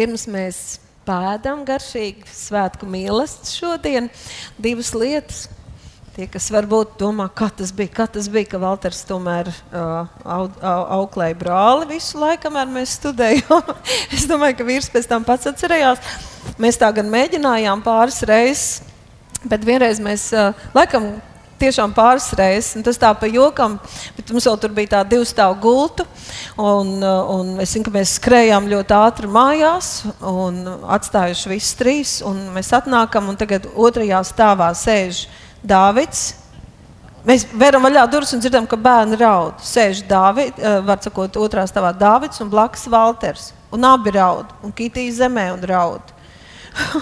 pirms mēs pēdām garšīgi svētku mīlestību šodien, divas lietas. Tie, kas varbūt domā, kā tas bija, kā tas bija ka Valters tomēr uh, au, au, auklēja brāli visu laiku, kamēr mēs studējām. es domāju, ka vīrs pēc tam pats atcerējās. Mēs tā gan mēģinājām pāris reizes, bet vienreiz mēs uh, laikam tiešām pāris reizes. Tas tā pa jokam, bet mums vēl tur bija tā divu stāvu gultu. Un, un es zinu, ka mēs skrējām ļoti ātri mājās un atstājuši visus trīs. Mēs atnākam un tagad otrajā stāvā sēž Dāvids. Mēs veram vaļā durvis un dzirdam, ka bērni raud. Sēž Dāvids, uh, var sakot, otrā stāvā Dāvids un blakus Valters. Un abi raud, un Kitija zemē un raud.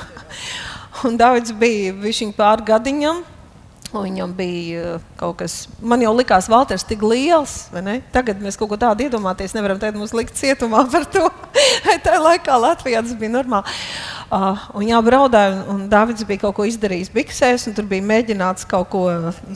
un Dāvids bija viņš pār gadiņam. Viņam bija uh, kaut kas, man jau likās, Valters tik liels. Tagad mēs kaut ko tādu iedomāties nevaram. Tad mums likt cietumā par to. Tā laikā Latvijā tas bija normāli. Uh, un jā, braudāja, un, un Dārvids bija kaut ko izdarījis biksēs, un tur bija mēģināts kaut ko,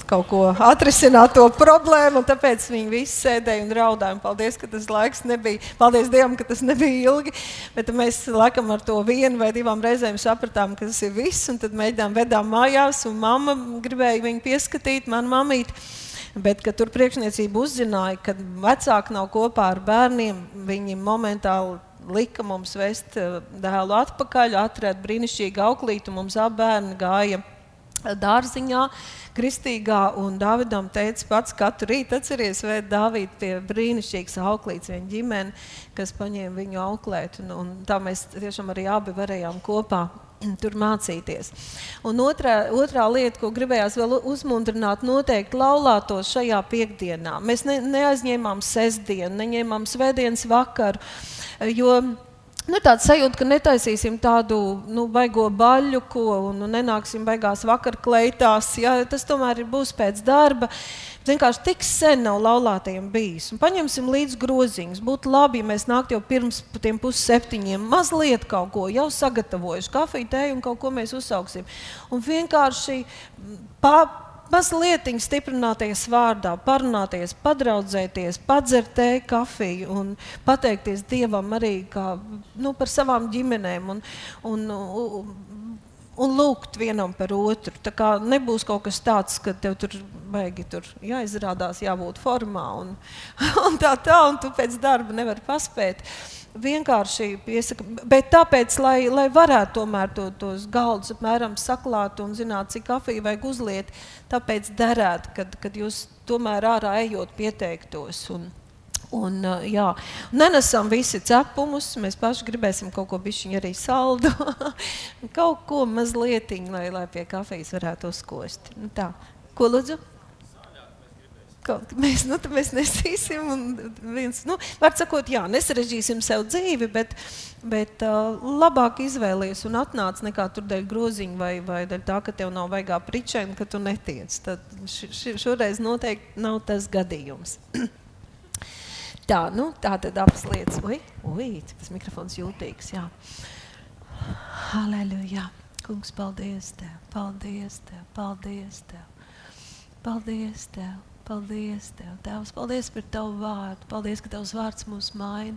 kaut ko atrisināt to problēmu, tāpēc viņi visi sēdēja un raudāja. Un paldies, ka tas laiks nebija, paldies Dievam, ka tas nebija ilgi, bet mēs laikam ar to vienu vai divām reizēm sapratām, ka tas ir viss, tad mēģinām vedām mājās, un mamma gribēja viņu pieskatīt, man mamīt. Bet, kad tur priekšniecība uzzināja, ka vecāki nav kopā ar bērniem, viņi momentāli lika mums vest eh, dēlu atpakaļ, atrast brīnišķīgu auklītu. Mums abi bērni gāja eh, dārziņā, kristīgā, un Dāvidam teica, pats katru rītu atceries, vai Dāvida pie brīnišķīgas auklītes, viņa ģimene, kas paņēma viņu auklēt. Un, un tā mēs tiešām arī abi varējām kopā tur mācīties. Un otrā, otrā lieta, ko gribējās vēl uzmundrināt, noteikti laulātos šajā piekdienā. Mēs ne, neaizņēmām sestdienu, neņēmām svētdienas vakaru. Jo Nu, tāda sajūta, ka netaisīsim tādu nu, baigo baļu, ko nu, nenāksim beigās vakar kleitās. Ja, tas tomēr būs pēc darba. Vienkārši tik sen nav laulātajiem bijis. Un paņemsim līdzi groziņus. Būtu labi, ja mēs nāktu jau pirms tiem pusseptiņiem, mazliet kaut ko jau sagatavojuši, kafiju, tēju un kaut ko mēs uzsauksim. Un vienkārši pa, mazliet stiprināties vārdā, parunāties, padraudzēties, padzert tēju, kafiju un pateikties Dievam arī kā, nu, par savām ģimenēm un, un, un, un lūgt vienam par otru. Tā kā nebūs kaut kas tāds, ka tev tur baigi tur jāizrādās, jābūt formā un, un tā tā, un tu pēc darba nevari paspēt. Vienkārši piesaka, bet tāpēc, lai, lai varētu tomēr to, tos galdus apmēram saklāt un zināt, cik kafiju vajag uzliet, tāpēc derētu, kad, kad jūs tomēr ārā ejot pieteiktos. Un, Un, jā, nenesam visi cepumus, mēs paši gribēsim kaut ko bišķiņu arī saldu, kaut ko mazliet, lai, lai pie kafijas varētu uzkost. Nu, tā. Ko lūdzu? Kaut, mēs, nu, mēs nesīsim, un viens, nu, var sakot, jā, nesarežģīsim sev dzīvi, bet, bet uh, labāk izvēlies un atnāc nekā tur dēļ groziņa vai, vai dēļ tā, ka tev nav vaigā pričēna, ka tu netiec. Tad š, š, šoreiz noteikti nav tas gadījums. tā, nu, tā tad abas lietas. Ui, ui, tas mikrofons jūtīgs, jā. Halleluja. Kungs, paldies Tev, paldies Tev, paldies Tev. Paldies Tev. Paldies, Tev, Tēvs, paldies par Tavu vārdu. Paldies, ka Tavs vārds mūs maina.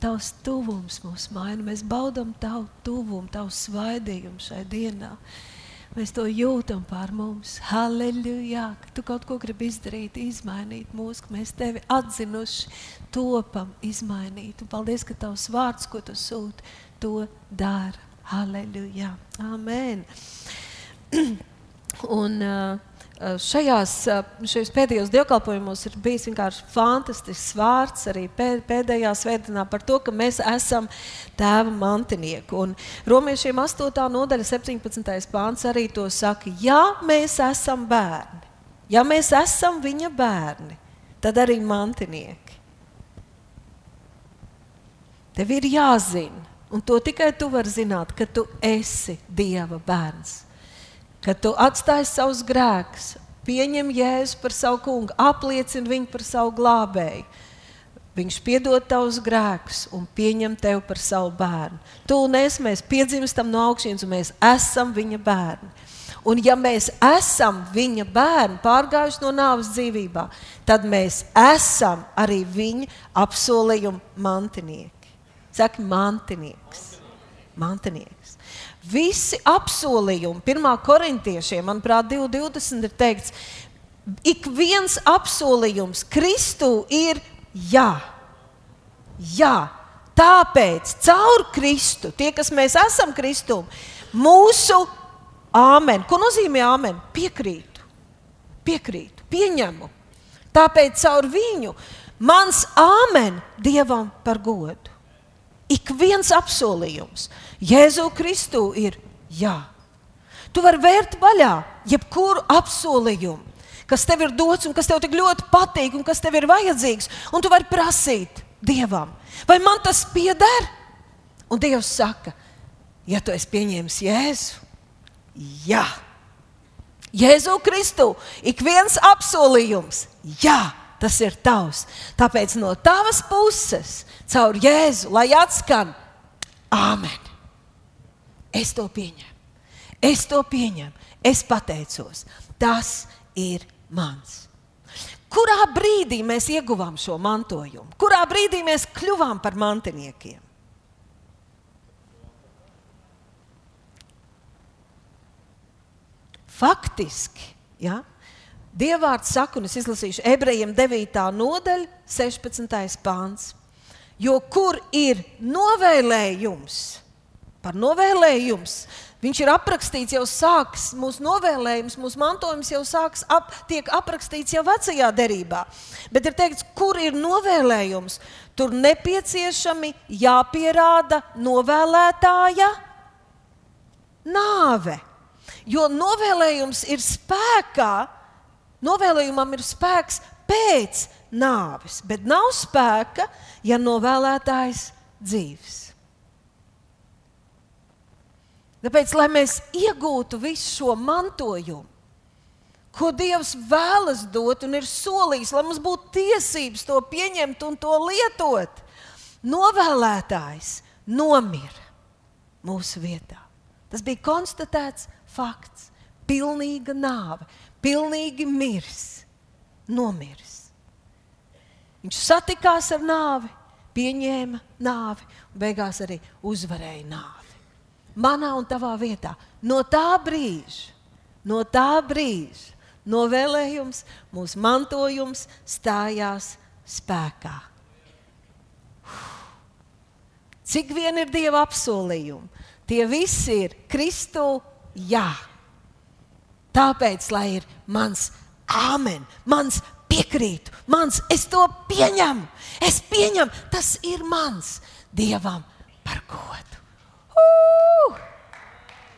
Tavs tuvums mūs maina. Mēs baudām Tavu tuvumu, Tavu svaidījumu šai dienā. Mēs to jūtam pār mums. Halleluja! Ka tu kaut ko gribi izdarīt, izmainīt mūs, ka mēs tevi atzinuši, topam, izmainīt. Un paldies, ka tavs vārds, ko tu sūti, to dara. Halleluja! Amen! Un, uh, šajās, eh, šajos pēdējos dievkalpojumos ir bijis vienkārši fantastisks vārds arī pēdējā svētdienā par to, ka mēs esam tēva mantinieki. Un romiešiem 8. nodaļa 17. pāns arī to saka, ja mēs esam bērni, ja mēs esam viņa bērni, tad arī mantinieki. Tev ir jāzina, un to tikai tu vari zināt, ka tu esi Dieva bērns kad tu atstāji savus grēkus, pieņem jēzu par savu kungu, apliecini viņu par savu glābēju. Viņš piedod tavus grēkus un pieņem tevi par savu bērnu. Tu un es, mēs piedzimstam no augšas, un mēs esam viņa bērni. Un ja mēs esam viņa bērni, pārgājuši no nāves dzīvībā, tad mēs esam arī viņa apsolījuma mantinieki. Saka, mantinieks. mantinieks. Visi apsolījumi, 1. korintiešiem, manuprāt, 2.20 ir teikts, ik viens apsolījums Kristū ir jā. Jā, tāpēc caur Kristu, tie, kas mēs esam Kristū, mūsu āmen. Ko nozīmē āmen? Piekrītu, piekrītu, pieņemu. Tāpēc caur viņu mans āmen Dievam par godu. Ik viens apsolījums Jēzu Kristu ir jā. Tu vari vērt vaļā jebkuru apsolījumu, kas tev ir dots un kas tev tik ļoti patīk un kas tev ir vajadzīgs. Un tu vari prasīt Dievam, vai man tas pieder? Un Dievs saka, ja tu esi pieņēmis Jēzu, jā. Jēzu Kristu, ik viens apsolījums, jā, tas ir tavs. Tāpēc no tavas puses, caur Jēzu, lai atskan Āmen. Es to pieņemu. Es to pieņemu. Es pateicos. Tas ir mans. Kurā brīdī mēs ieguvām šo mantojumu? Kurā brīdī mēs kļuvām par mantiniekiem? Faktiski, ja, Dievvvārds saka, un es izlasīšu ebrejiem 9. nodaļa, 16. pāns. Jo kur ir novēlējums, par novēlējums, viņš ir aprakstīts jau sāks, mūsu novēlējums, mūsu mantojums jau sāks, ap, tiek aprakstīts jau vecajā derībā. Bet ir teikts, kur ir novēlējums, tur nepieciešami jāpierāda novēlētāja nāve. Jo novēlējums ir spēkā, novēlējumam ir spēks pēc nāves, bet nav spēka, ja novēlētājs dzīves. Tāpēc, lai mēs iegūtu visu šo mantojumu, ko Dievs vēlas dot un ir solījis, lai mums būtu tiesības to pieņemt un to lietot, novēlētājs nomira mūsu vietā. Tas bija konstatēts fakts. Pilnīga nāve, pilnīgi miris, nomiris. Viņš satikās ar nāvi, pieņēma nāvi un beigās arī uzvarēja nāvi. Manā un tavā vietā. No tā brīža, no tā brīža novēlējums, mūsu mantojums stājās spēkā. Cik vien ir Dieva apsolījumi, tie visi ir Kristu jā. Tāpēc, lai ir mans āmen, mans piekrītu, mans es to pieņemu, es pieņemu, tas ir mans Dievam par godu. Uh!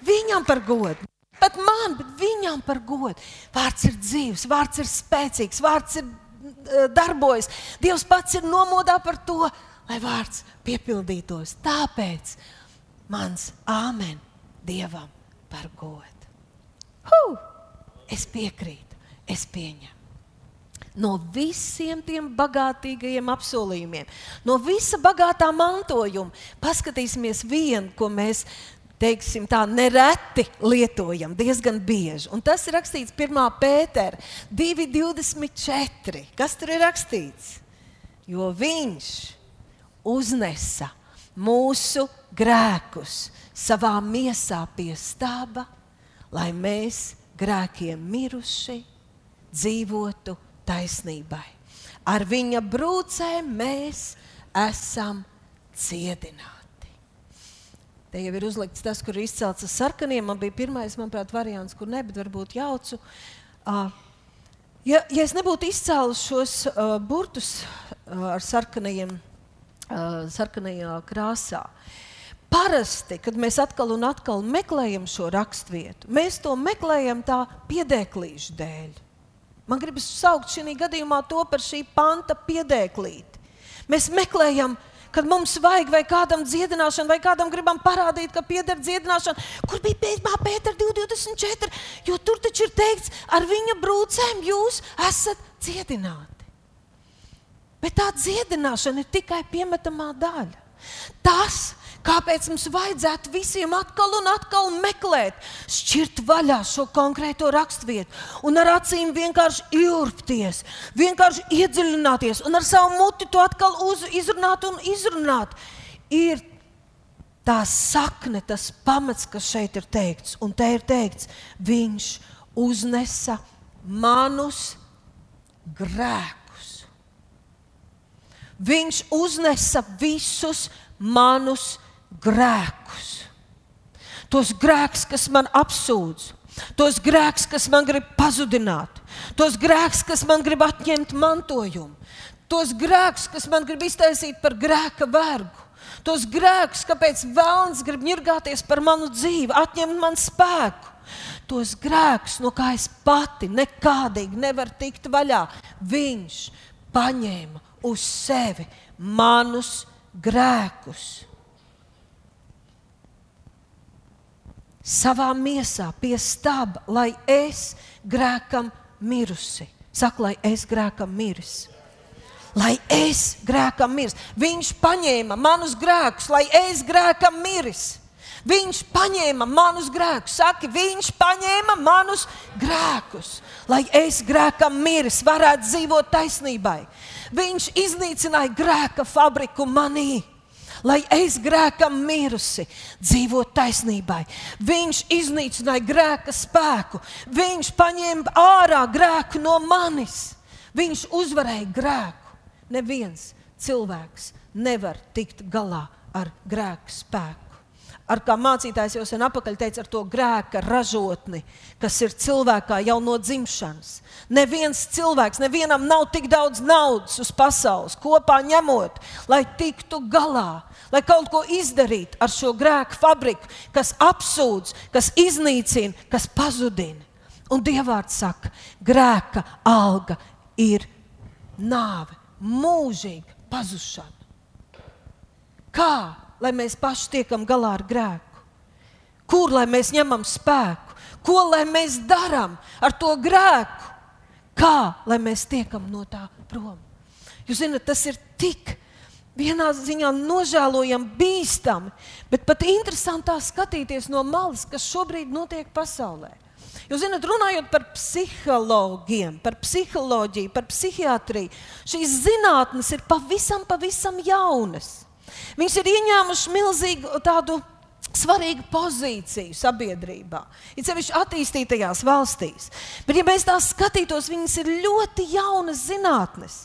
Viņam par godu. Pat man, bet viņam par godu. Vārds ir dzīves, vārds ir spēcīgs, vārds ir uh, darbojas. Dievs pats ir nomodā par to, lai vārds piepildītos. Tāpēc mans āmen Dievam par godu. Huh! Es piekrītu, es pieņemu. No visiem tiem bagātīgajiem apsolījumiem, no visa bagātā mantojuma, paskatīsimies vienu, ko mēs teiksim, tā nereti lietojam, diezgan bieži. Un tas ir rakstīts 1. pētera 2,24. Kas tur ir rakstīts? Jo viņš uznesa mūsu grēkus savā miesā pie staba, lai mēs grēkiem miruši dzīvotu taisnībai. Ar viņa brūcēm mēs esam cietināti. Te jau ir uzlikts tas, kur ir izcelts ar sarkaniem. Man bija pirmais, manuprāt, variants, kur ne, bet varbūt jaucu. Uh, ja, ja es nebūtu izcēlus šos uh, burtus uh, ar sarkanajiem, uh, sarkanajā krāsā, uh, Parasti, kad mēs atkal un atkal meklējam šo raksturvietu, mēs to meklējam tā piedēklīšu dēļ. Man gribas saukt šī gadījumā to par šī panta piedēklīti. Mēs meklējam, kad mums vajag vai kādam dziedināšanu, vai kādam gribam parādīt, ka pieder dziedināšana. Kur bija pētījumā Pētera 224? Jo tur taču ir teikts, ar viņa brūcēm jūs esat dziedināti. Bet tā dziedināšana ir tikai piemetamā daļa. Tas, Kāpēc mums vajadzētu visiem atkal un atkal meklēt, šķirt vaļā šo konkrēto raksturvietu un ar acīm vienkārši iurpties, vienkārši iedziļināties un ar savu muti to atkal uz, izrunāt un izrunāt? Ir tā sakne, tas pamats, kas šeit ir teikts, un te ir teikts, viņš uznesa manus grēkus. Viņš uznesa visus manus grēkus. Tos grēkus, kas man apsūdz, tos grēkus, kas man grib pazudināt, tos grēkus, kas man grib atņemt mantojumu, tos grēkus, kas man grib iztaisīt par grēka vergu. Tos grēkus, kāpēc vēlams grib ņirgāties par manu dzīvi, atņemt man spēku. Tos grēkus, no kā es pati nekādīgi nevaru tikt vaļā, viņš paņēma uz sevi manus grēkus. Savā miesā, pie stūra, lai es grēkam mirusi. Saka, lai es grēkam mirusi lai es grēkam mirs. Viņš paņēma manus grēkus, lai es grēkam mirs. Viņš paņēma manus grēkus, saka, viņš paņēma manus grēkus, lai es grēkam miris, varētu dzīvot taisnībai. Viņš iznīcināja grēka fabriku manī. Lai es grēkam mirusi, dzīvot taisnībai. Viņš iznīcināja grēka spēku, viņš paņēma ārā grēku no manis. Viņš uzvarēja grēku neviens cilvēks nevar tikt galā ar grēku spēku. Ar kā mācītājs jau sen apakaļ teica, ar to grēka ražotni, kas ir cilvēkā jau no dzimšanas. Neviens cilvēks, nevienam nav tik daudz naudas uz pasaules, kopā ņemot, lai tiktu galā, lai kaut ko izdarītu ar šo grēku fabriku, kas apsūdz, kas iznīcina, kas pazudina. Un Dievārds saka, grēka alga ir nāve mūžīga pazušana. Kā lai mēs paši tiekam galā ar grēku? Kur lai mēs ņemam spēku? Ko lai mēs darām ar to grēku? Kā lai mēs tiekam no tā prom? Jūs zināt, tas ir tik vienā ziņā nožēlojami, bīstami, bet pat interesantā skatīties no malas, kas šobrīd notiek pasaulē. Jūs zināt, runājot par psihologiem, par psiholoģiju, par psihiatriju, šīs zinātnes ir pavisam, pavisam jaunas. Viņas ir ieņēmušas milzīgu tādu svarīgu pozīciju sabiedrībā, it sevišķi attīstītajās valstīs. Bet, ja mēs tās skatītos, viņas ir ļoti jaunas zinātnes.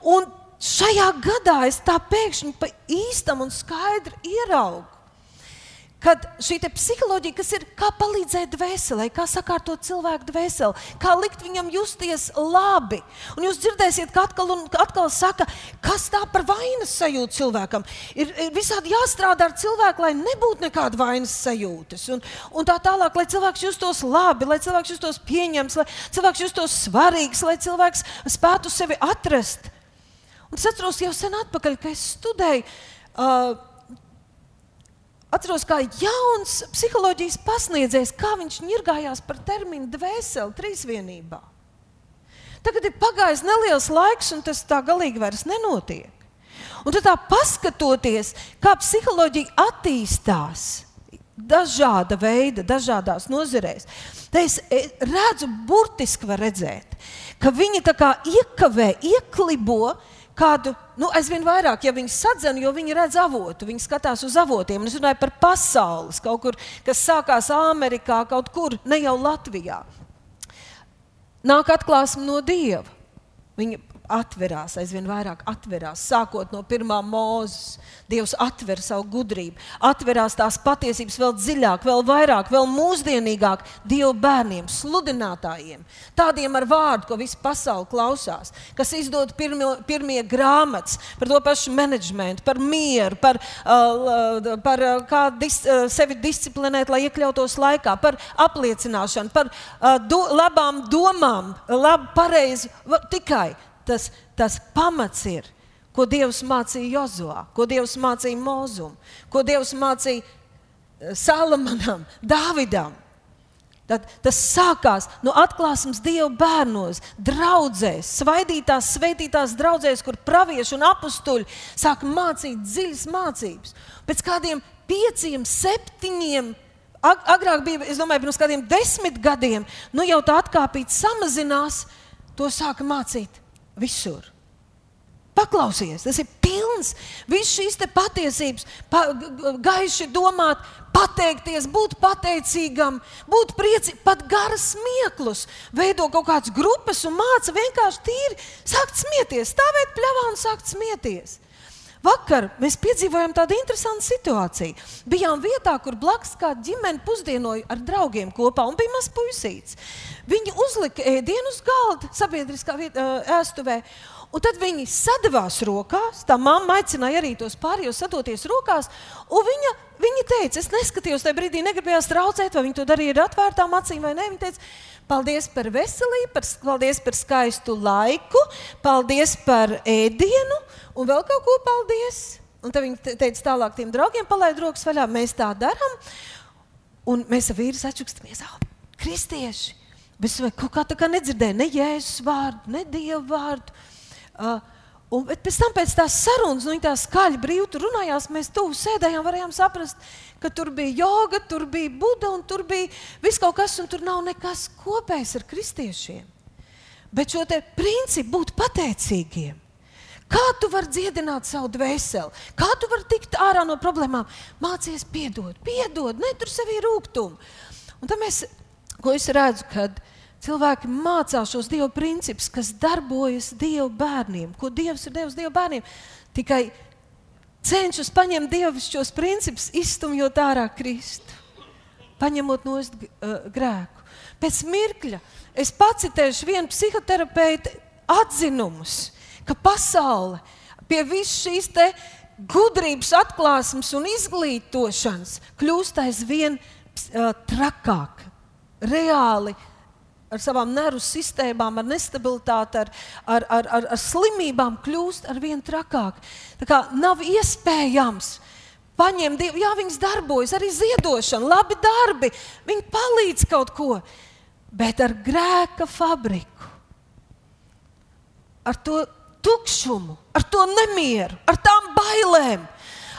Un šajā gadā es tā pēkšņi pa īstam un skaidri ieraugu Kad šī psiholoģija, kas ir kā palīdzēt dvēselē, kā sakārtot cilvēku dvēseli, kā likt viņam justies labi. Un jūs dzirdēsiet, ka atkal un atkal saka, kas tā par vainas sajūtu cilvēkam. Ir, ir visādi jāstrādā ar cilvēku, lai nebūtu nekāda vainas sajūtas. Un, un tā tālāk, lai cilvēks justos labi, lai cilvēks justos pieņemts, lai cilvēks justos svarīgs, lai cilvēks spētu sevi atrast. Un es atceros jau sen atpakaļ, kad es studēju. Uh, Atceros, kā jauns psiholoģijas pasniedzējs, kā viņš ņirgājās par terminu dvēseli trīsvienībā. Tagad ir pagājis neliels laiks, un tas tā galīgi vairs nenotiek. Un tad paskatoties, kā psiholoģija attīstās dažāda veida, dažādās nozarēs, tad es redzu, burtiski var redzēt, ka viņi tā kā iekavē, ieklibo kādu, nu, aizvien vairāk, ja viņi sadzen, jo viņi redz avotu, viņi skatās uz avotiem. Es runāju par pasaules, kaut kur, kas sākās Amerikā, kaut kur, ne jau Latvijā. Nāk atklāsme no Dieva. Viņa atverās, aizvien vairāk atverās. Sākot no pirmā mūzes, Dievs atver savu gudrību, atverās tās patiesības vēl dziļāk, vēl vairāk, vēl mūsdienīgāk Dieva bērniem, sludinātājiem, tādiem ar vārdu, ko visa pasaule klausās, kas izdod pirmie, pirmie grāmatas par to pašu menedžmentu, par mieru, par, uh, par uh, kā dis, uh, sevi disciplinēt, lai iekļautos laikā, par apliecināšanu, par uh, do, labām domām, labu, pareizi, tikai tas, tas pamats ir, ko Dievs mācīja Jozovā, ko Dievs mācīja Mozum, ko Dievs mācīja eh, Salamanam, Dāvidam. Tad, tas sākās no atklāsmes Dieva bērnos, draudzēs, svaidītās, svētītās draudzēs, kur pravieši un apstuļi sāk mācīt dziļas mācības. Pēc kādiem pieciem, septiņiem, agrāk bija, es domāju, pirms kādiem desmit gadiem, nu jau tā atkāpība samazinās, to sāka mācīt visur. Paklausies, tas ir pilns. Visas šīs patiesības, pa, gaiši domāt, pateikties, būt pateicīgam, būt priecīgam, pat garas smieklus, veido kaut kādas grupas un māca vienkārši tīri sākt smieties, stāvēt pļavā un sākt smieties. Vakar mēs piedzīvojām tādu interesantu situāciju. Bijām vietā, kur blakus kāda ģimene pusdienoja ar draugiem kopā, un bija mazs puisīts. Viņi uzlika ēdienu uz galda sabiedriskā vietā, ēstuvē. Un tad viņi sadavās rokās. Tā mamma aicināja arī tos pārējos sadoties rokās. Viņa, viņa teica, es neskatījos tajā brīdī, negribējās traucēt, vai viņi to darīja ar atvērtām acīm vai nē. Viņa teica, paldies par veselību, par, paldies par skaistu laiku, paldies par ēdienu un vēl kaut ko paldies. Un tad viņi teica tālāk tiem draugiem, palaid rokas vaļā, mēs tā darām. Un mēs ar vīru sačukstamies, ah, kristieši. Bet es kaut kā tā kā nedzirdēju ne jēzus vārdu, ne dievu vārdu. Uh, Un pēc tam, pēc tās sarunas, nu, tā skaļi brīvi runājās, mēs tuvu sēdējām, varējām saprast, ka tur bija joga, tur bija buda un tur bija viss kaut kas, un tur nav nekas kopējs ar kristiešiem. Bet šo principu būt pateicīgiem. Kā tu vari dziedināt savu dvēseli? Kā tu vari tikt ārā no problēmām? Mācies piedot, piedot, netur sevī rūkumu. Un tad mēs, ko es redzu, kad mēs Cilvēki mācās šos dievu principus, kas darbojas dievu bērniem, ko dievs ir devis dievu bērniem. Tikai cenšas paņemt dievišķos principus, izstumjot ārā Kristu, paņemot no uh, grēku. Pēc mirkļa es pacitēšu vienu psihoterapeita atzinumus, ka pasaule pie visas šīs gudrības, atklāsmes un izglītošanas kļūst aizvien uh, trakāk, reāli ar savām nervu sistēmām, ar nestabilitāti, ar, ar, ar, ar, ar slimībām kļūst ar vien trakāk. Tā kā nav iespējams paņemt, jā, viņas darbojas, arī ziedošana, labi darbi, viņi palīdz kaut ko, bet ar grēka fabriku, ar to tukšumu, ar to nemieru, ar tām bailēm,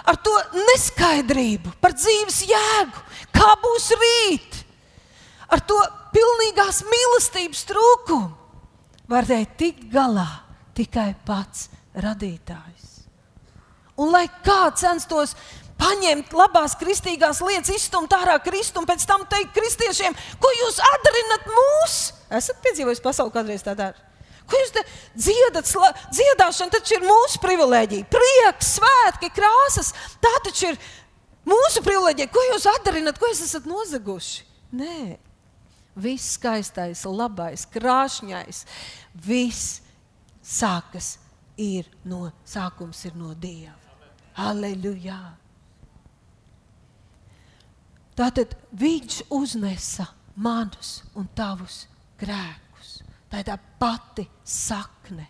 ar to neskaidrību par dzīves jēgu, kā būs rīt, ar to pilnīgās mīlestības trūkumu varēja tikt galā tikai pats radītājs. Un lai kā censtos paņemt labās kristīgās lietas, izstumt ārā Kristu un pēc tam teikt kristiešiem, ko jūs atdarinat mūs? Esat piedzīvojis pasauli kādreiz tādā? Ko jūs dziedat? Dziedāšana taču ir mūsu privilēģija. Prieks, svētki, krāsas. Tā taču ir mūsu privilēģija. Ko jūs atdarinat, ko jūs esat nozaguši? Nē, viss skaistais, labais, krāšņais, viss sākas ir no sākums ir no Dieva. Aleluja! Tātad viņš uznesa manus un tavus grēkus. Tā ir tā pati sakne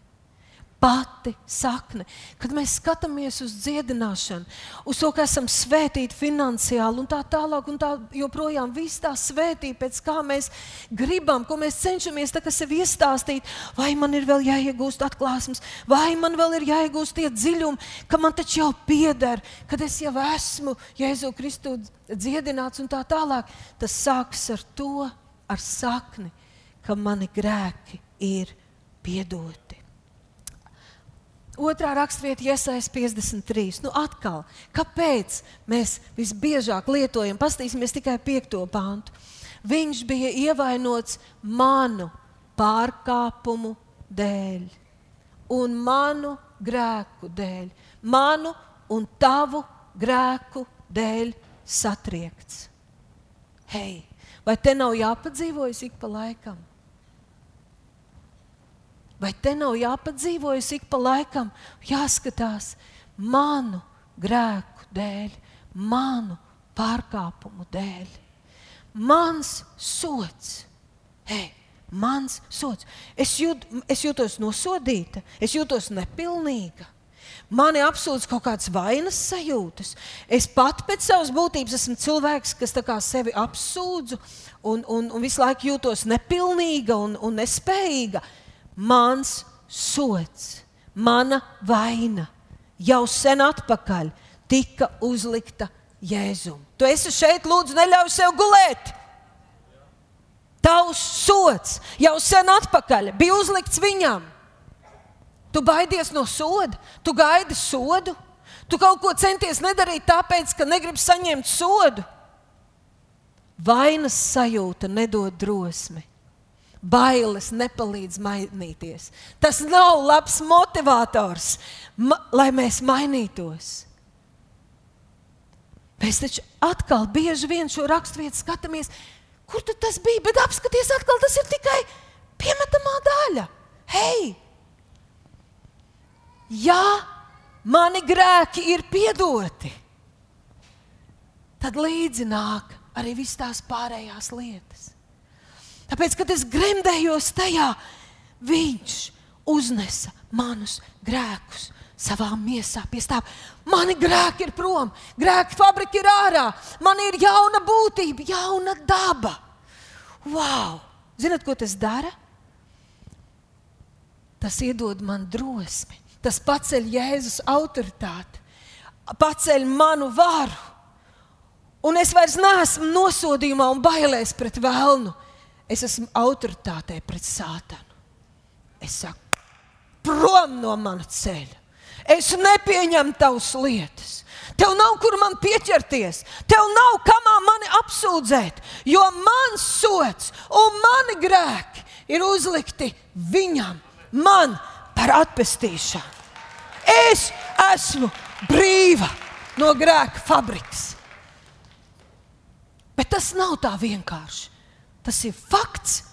pati sakne. Kad mēs skatāmies uz dziedināšanu, uz to, ka esam svētīti finansiāli un tā tālāk, un tā joprojām viss tā svētība, pēc kā mēs gribam, ko mēs cenšamies sev iestāstīt, vai man ir vēl jāiegūst atklāsmes, vai man vēl ir jāiegūst tie dziļumi, ka man taču jau pieder, kad es jau esmu Jēzu Kristu dziedināts un tā tālāk. Tas sākas ar to, ar sakni, ka mani grēki ir piedoti. Otrā raksturvieta, iesaistās 53. Nu, atkal, kāpēc mēs visbiežāk lietojam, paskatīsimies tikai piekto pāntu. Viņš bija ievainots manu pārkāpumu dēļ, un manu grēku dēļ, manu un tavu grēku dēļ satriekts. Hei, vai te nav jāpadzīvojas ik pa laikam? Vai te nav jāpadzīvojas ik pa laikam, jāskatās manu grēku dēļ, manu pārkāpumu dēļ? Mans sots, hei, mans sots. Es, jūt, es jūtos nosodīta, es jūtos nepilnīga. Mani apsūdz kaut kādas vainas sajūtas. Es pat pēc savas būtības esmu cilvēks, kas sevi apsūdzu un, un, un visu laiku jūtos nepilnīga un, un nespējīga mans sots, mana vaina jau sen atpakaļ tika uzlikta Jēzum. Tu esi šeit, lūdzu, neļauj sev gulēt. Tavs sots jau sen atpakaļ bija uzlikts viņam. Tu baidies no soda, tu gaidi sodu, tu kaut ko centies nedarīt tāpēc, ka negribi saņemt sodu. Vainas sajūta nedod drosmi. Bailes nepalīdz mainīties. Tas nav labs motivators, ma lai mēs mainītos. Mēs taču atkal bieži vien šo raksturvietu skatāmies, kur tas bija, bet apskaties, atkal tas ir tikai piemetamā daļa. Hei! Ja mani grēki ir piedoti, tad līdzi nāk arī viss tās pārējās lietas. Tāpēc, kad es gremdējos tajā, viņš uznesa manus grēkus savā miesā pie stāva. Mani grēki ir prom, grēka fabrika ir ārā, man ir jauna būtība, jauna daba. Wow! Ziniet, ko tas dara? Tas iedod man drosmi, tas paceļ Jēzus autoritāti, paceļ manu varu. Un es vairs neesmu nosodījumā un bailēs pret vēlnu. Es esmu autoritātē pret sātanu. Es saku, prom no mana ceļa. Es nepieņemu tavas lietas. Tev nav kur man pieķerties, tev nav kamā mani apsūdzēt, jo mans sots un mani grēki ir uzlikti viņam, man par atpestīšanu. Es esmu brīva no grēka fabrikas. Bet tas nav tā vienkārši. Tas ir fakts,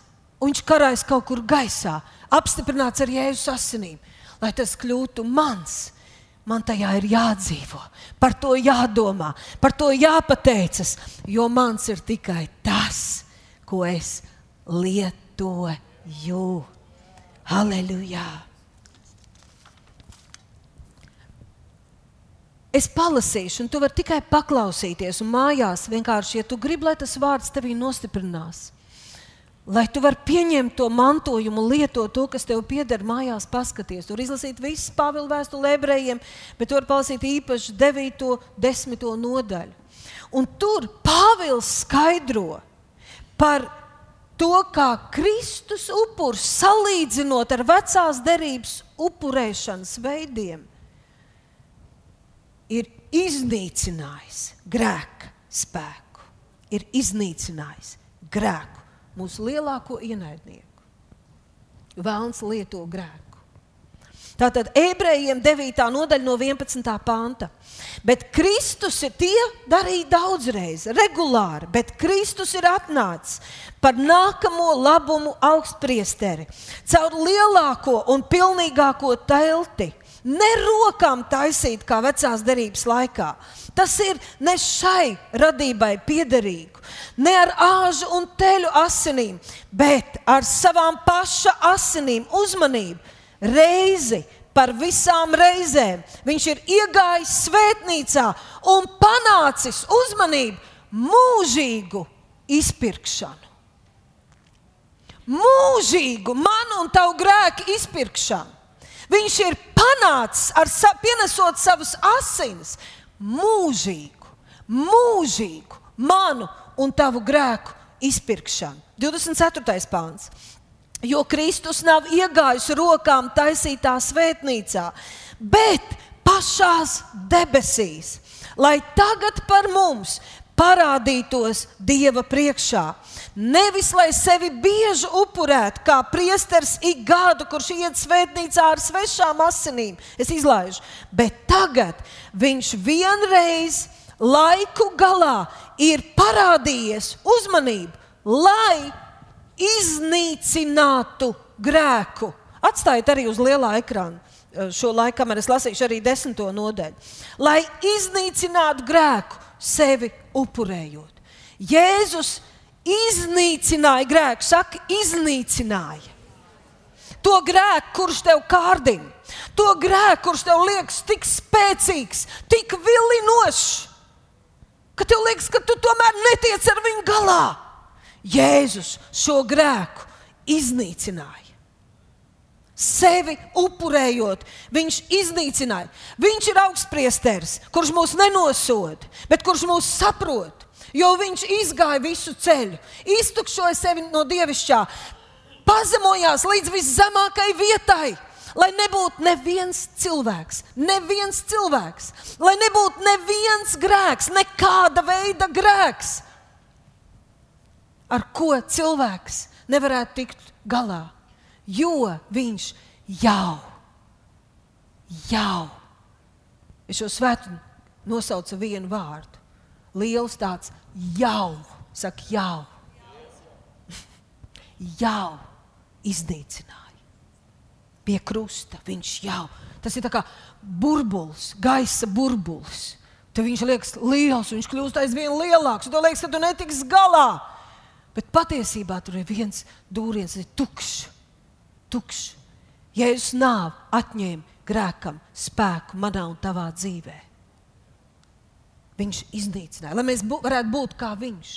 un viņš karājas kaut kur gaisā, apstiprināts ar Jēzus asinīm, lai tas kļūtu mans man tajā ir jādzīvo, par to jādomā, par to jāpateicas, jo mans ir tikai tas, ko es lietoju. Halleluja! Es palasīšu, un tu vari tikai paklausīties, un mājās vienkārši, ja tu gribi, lai tas vārds tevī nostiprinās. Lai tu vari pieņemt to mantojumu, lietot to, kas tev pieder mājās, paskaties. Tur izlasīt visas Pāvila vēstuli ebrejiem, bet tur palasīt īpaši 9. un 10. nodaļu. Un tur Pāvils skaidro par to, kā Kristus upurs salīdzinot ar vecās derības upurēšanas veidiem, ir iznīcinājis grēka spēku, ir iznīcinājis grēku mūsu lielāko ienaidnieku. Vēlns lieto grēku. Tātad ebrejiem 9. nodaļa no 11. panta. Bet Kristus ir tie darīja daudzreiz, regulāri, bet Kristus ir atnācis par nākamo labumu augstpriesteri caur lielāko un pilnīgāko telti. Ne rokām taisīt kā vecās derības laikā. Tas ir ne šai radībai piederīgu, ne ar āžu un teļu asinīm, bet ar savām paša asinīm uzmanību, reizi par visām reizēm. Viņš ir iegājis svētnīcā un panācis uzmanību mūžīgu izpirkšanu. Mūžīgu manu un tavu grēku izpirkšanu. Viņš ir panācis ar sa pienesot savus asinis mūžīgu, mūžīgu manu un tavu grēku izpirkšanu. 24. pāns. Jo Kristus nav iegājis rokām taisītā svētnīcā, bet pašās debesīs, lai tagad par mums parādītos Dieva priekšā. Nevis lai sevi bieži upurētu, kā priesteris ik gadu, kurš iet svētnīcā ar svešām asinīm, es izlaižu, bet tagad viņš vienreiz laiku galā ir parādījies uzmanību, lai iznīcinātu grēku. Atstājiet arī uz lielā ekrāna eh, šo laiku, kamēr es lasīšu arī desmito nodaļu. Lai iznīcinātu grēku, sevi upurējot. Jēzus iznīcināja grēku, saka, iznīcināja. To grēku, kurš tev kārdina, to grēku, kurš tev liekas tik spēcīgs, tik vilinošs, ka tev liekas, ka tu tomēr netiec ar viņu galā. Jēzus šo grēku iznīcināja. Sevi upurējot, viņš iznīcināja. Viņš ir augstpriesteris, kurš mūs nenosoda, bet kurš mūs saprot jo viņš izgāja visu ceļu, iztukšoja sevi no dievišķā, pazemojās līdz viszemākajai vietai, lai nebūtu neviens cilvēks, neviens cilvēks, lai nebūtu neviens grēks, nekāda veida grēks, ar ko cilvēks nevarētu tikt galā, jo viņš jau, jau, es šo svētu nosaucu vienu vārdu, liels tāds jau, saka jau, jau iznīcināja pie krusta. Viņš jau tas ir kā burbulis, gaisa burbulis. Tad viņš liekas liels, viņš kļūst aizvien lielāks. Tev liekas, ka tu netiksi galā. Bet patiesībā tur ir viens dūriens, kas ir tukšs. tukšs. Jēzus nāve atņēma grēkam spēku manā un tavā dzīvē. Viņš iznīcināja, lai mēs bū, varētu būt kā viņš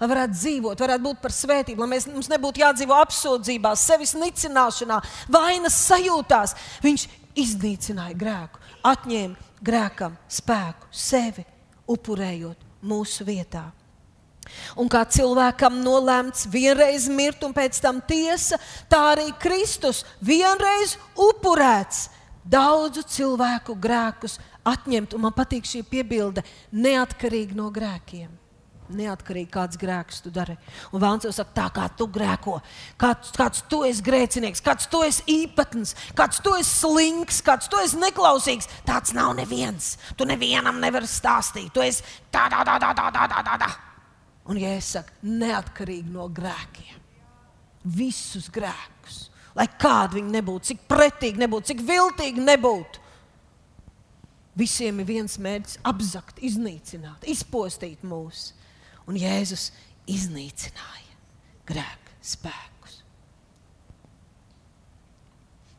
lai varētu dzīvot, varētu būt par svētību, lai mēs, mums nebūtu jādzīvo apsūdzībā, sevis nicināšanā, vainas sajūtās. Viņš iznīcināja grēku, atņēma grēkam spēku, sevi upurējot mūsu vietā. Un kā cilvēkam nolēmts vienreiz mirt un pēc tam tiesa, tā arī Kristus vienreiz upurēts daudzu cilvēku grēkus atņemt. Un man patīk šī piebilde, neatkarīgi no grēkiem. Neatkarīgi kāds grēks tu dari. Un Vēlams jau saka, tā kā tu grēko, kāds, kāds tu esi grēcinieks, kāds tu esi īpatns, kāds tu esi slinks, kāds tu esi neklausīgs. Tāds nav neviens. Tu nevienam nevari stāstīt. Tu esi tādā, tādā, tādā, tādā, tādā. Un, ja es saku, neatkarīgi no grēkiem, visus grēkus, lai kādi viņi nebūtu, cik pretīgi nebūtu, cik viltīgi nebūtu, visiem ir viens mērķis - apzakt, iznīcināt, izpostīt mūsu un Jēzus iznīcināja grēku spēkus.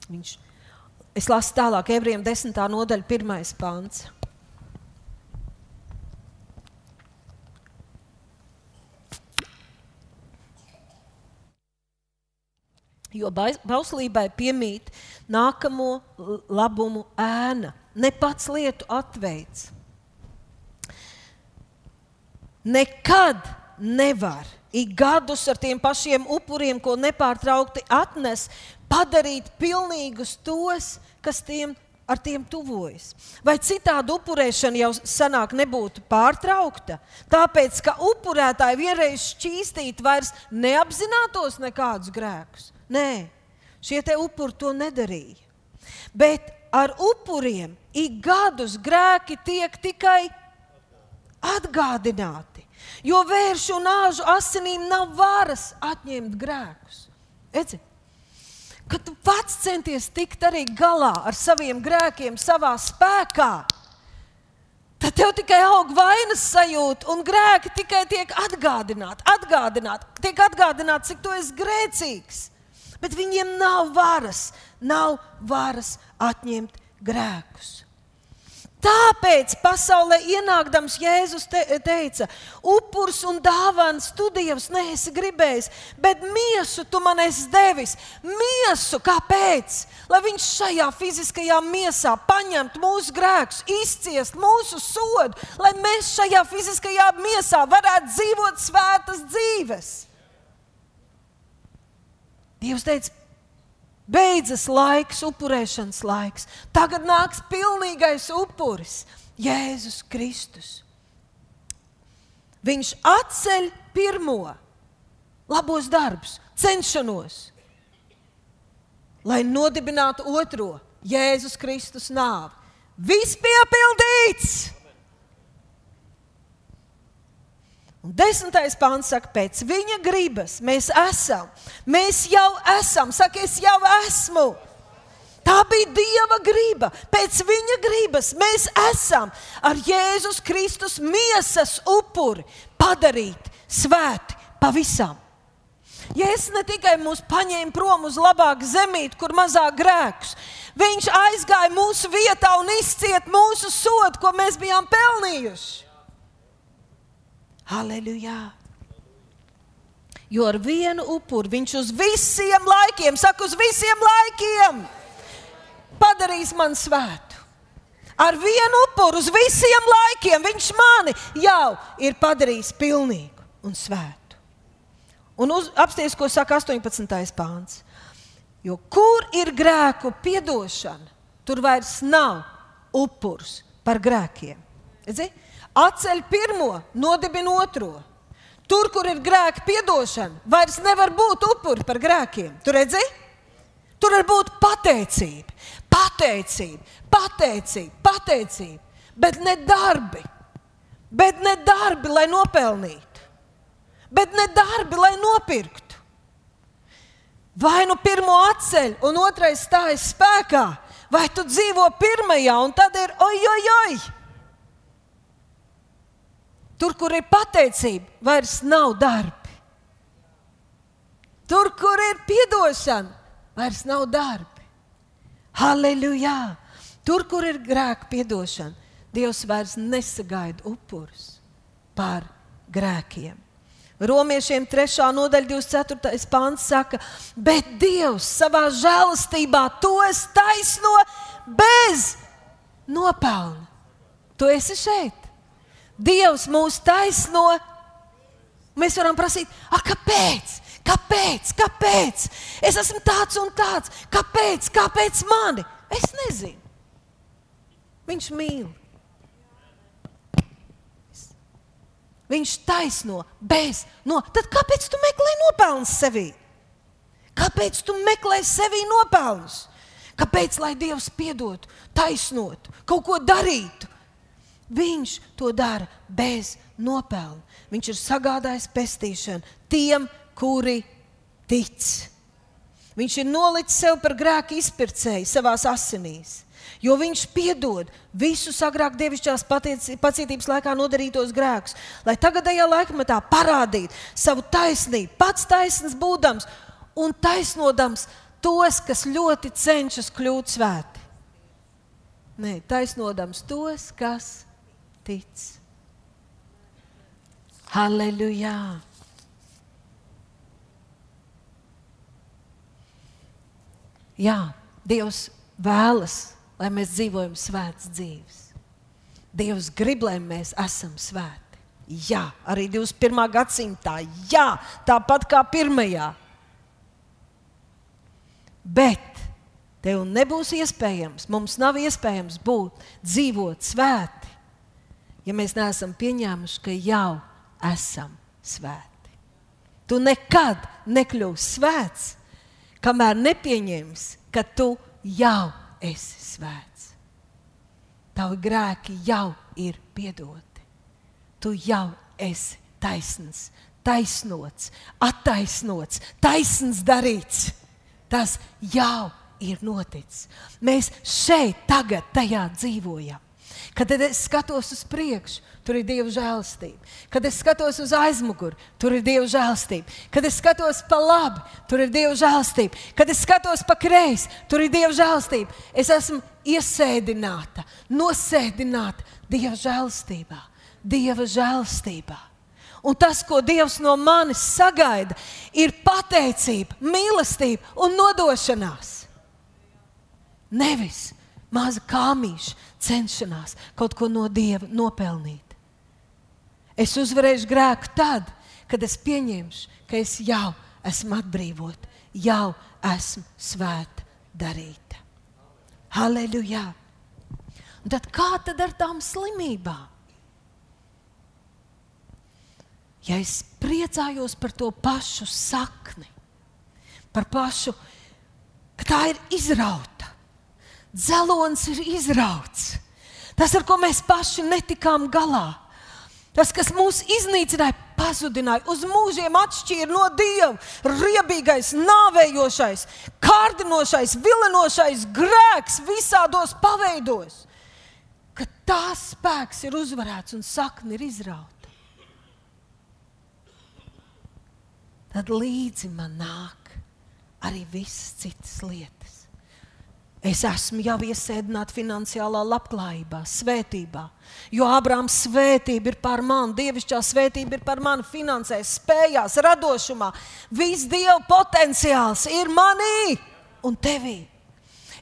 Viņš, es lasu tālāk, ebrejiem 10. nodaļa, 1. pāns. Jo bauslībai piemīt nākamo labumu ēna, ne pats lietu atveids nekad nevar ik gadus ar tiem pašiem upuriem, ko nepārtraukti atnes, padarīt pilnīgus tos, kas tiem ar tiem tuvojas. Vai citādi upurēšana jau senāk nebūtu pārtraukta, tāpēc ka upurētāji vienreiz šķīstīt vairs neapzinātos nekādus grēkus. Nē, šie te upuri to nedarīja. Bet ar upuriem ik gadus grēki tiek tikai atgādināti. Jo vēršu un āžu asinīm nav varas atņemt grēkus. Edzi, kad tu pats centies tikt arī galā ar saviem grēkiem, savā spēkā, tad tev tikai aug vainas sajūta, un grēki tikai tiek atgādināti, atgādināti, tiek atgādināti, cik tu esi grēcīgs. Bet viņiem nav varas, nav varas atņemt grēkus. Tāpēc pasaulē ienākdams Jēzus te, teica, upurs un dāvāns tu Dievs neesi gribējis, bet miesu tu man esi devis. Miesu, kāpēc? Lai viņš šajā fiziskajā miesā paņemtu mūsu grēkus, izciest mūsu sodu, lai mēs šajā fiziskajā miesā varētu dzīvot svētas dzīves. Dievs teica, Beidzas laiks, upurēšanas laiks. Tagad nāks pilnīgais upuris, Jēzus Kristus. Viņš atceļ pirmo labos darbus, cenšanos, lai nodibinātu otro Jēzus Kristus nāvi. Viss piepildīts! Un desmitais pāns saka, pēc viņa gribas mēs esam. Mēs jau esam, saka, es jau esmu. Tā bija Dieva griba. Pēc viņa gribas mēs esam ar Jēzus Kristus miesas upuri padarīti svēti pavisam. Jēzus ne tikai mūs paņēma prom uz labāku zemīti, kur mazāk grēkus, viņš aizgāja mūsu vietā un izcieta mūsu sodu, ko mēs bijām pelnījuši. Halleluja! Jo ar vienu upuri viņš uz visiem laikiem, saka, uz visiem laikiem, padarīs man svētu. Ar vienu upuru uz visiem laikiem viņš mani jau ir padarījis pilnīgu un svētu. Un uz, apsties, ko saka 18. pāns. Jo kur ir grēku piedošana, tur vairs nav upurs par grēkiem. Redzi? Atceļ pirmo, nodibina otro. Tur, kur ir grēka piedošana, vairs nevar būt upuri par grēkiem. Tur redzi? Tur var būt pateicība, pateicība, pateicība, pateicība, bet ne darbi. Bet ne darbi, lai nopelnītu, bet ne darbi, lai nopirktu. Vai nu pirmo atceļ, un otrais stājas spēkā, vai tu dzīvo pirmajā, un tad ir oi, oi, oi! Tur, kur ir pateicība, vairs nav darbi. Tur, kur ir piedošana, vairs nav darbi. Halleluja! Tur, kur ir grēka piedošana, Dievs vairs nesagaida upurus par grēkiem. Romiešiem 3. nodaļa, 24. pāns saka, bet Dievs savā žēlastībā to es taisno bez nopelna. Tu esi šeit. Dievs mūs taisno. Mēs varam prasīt, kāpēc? Kāpēc? Kāpēc? Es esmu tāds un tāds. Kāpēc? Kāpēc mani? Es nezinu. Viņš mīl. Viņš taisno bez no. Tad kāpēc tu meklē nopelnus sevī? Kāpēc tu meklē sevī nopelnus? Kāpēc lai Dievs piedotu, taisnotu, kaut ko darītu? Viņš to dara bez nopelna. Viņš ir sagādājis pestīšanu tiem, kuri tic. Viņš ir nolicis sev par grēku izpircēju savā asinīs. Jo viņš piedod visus agrāk dievišķās pacietības laikā nodarītos grēkus, lai tagadējā laikmetā parādītu savu taisnību, pats taisns būdams un taisnodams tos, kas ļoti cenšas kļūt svēti. Nē, taisnodams tos, kas tic. Halleluja! Jā, Dievs vēlas lai mēs dzīvojam svētas dzīves. Dievs grib, lai mēs esam svēti. Jā, arī 21. gadsimtā, jā, tāpat kā pirmajā. Bet tev nebūs iespējams, mums nav iespējams būt, dzīvot svēti, ja mēs neesam pieņēmuši, ka jau esam svēti. Tu nekad nekļūsi svēts, kamēr nepieņemsi, ka tu jau esi svēts. Tavi grēki jau ir piedoti. Tu jau esi taisns, taisnots, attaisnots, taisns darīts. Tas jau ir noticis. Mēs šeit, tagad, tajā dzīvojam. Kad es skatos uz priekšu, tur ir Dieva žēlastība. Kad es skatos uz aizmuguri, tur ir Dieva žēlastība. Kad es skatos pa labi, tur ir Dieva žēlastība. Kad es skatos pa kreisi, tur ir Dieva žēlastība. Es esmu iesēdināta, nosēdināta Dieva žēlastībā. Dieva žēlastībā. Un tas, ko Dievs no manis sagaida, ir pateicība, mīlestība un nodošanās. Nevis maza kāmīša cenšanās kaut ko no Dieva nopelnīt. Es uzvarēšu grēku tad, kad es pieņemšu, ka es jau esmu atbrīvota, jau esmu svēta darīta. Halleluja! Tad kā tad ar tām slimībām? Ja es priecājos par to pašu sakni, par pašu, ka tā ir izrauta, dzelons ir izrauts, tas, ar ko mēs paši netikām galā Tas, kas mūs iznīcināja, pazudināja, uz mūžiem atšķīra no Dieva. Riebīgais, nāvējošais, kārdinošais, vilinošais grēks visādos paveidos. Ka tās spēks ir uzvarēts un sakne ir izrauta. Tad līdzi man nāk arī visas citas lietas. Es esmu jau iesēdināts finansiālā labklājībā, svētībā. Jo Ābrāms svētība ir par mani, dievišķā svētība ir par mani, finansēs, spējās, radošumā. Viss dieva potenciāls ir manī un tevī.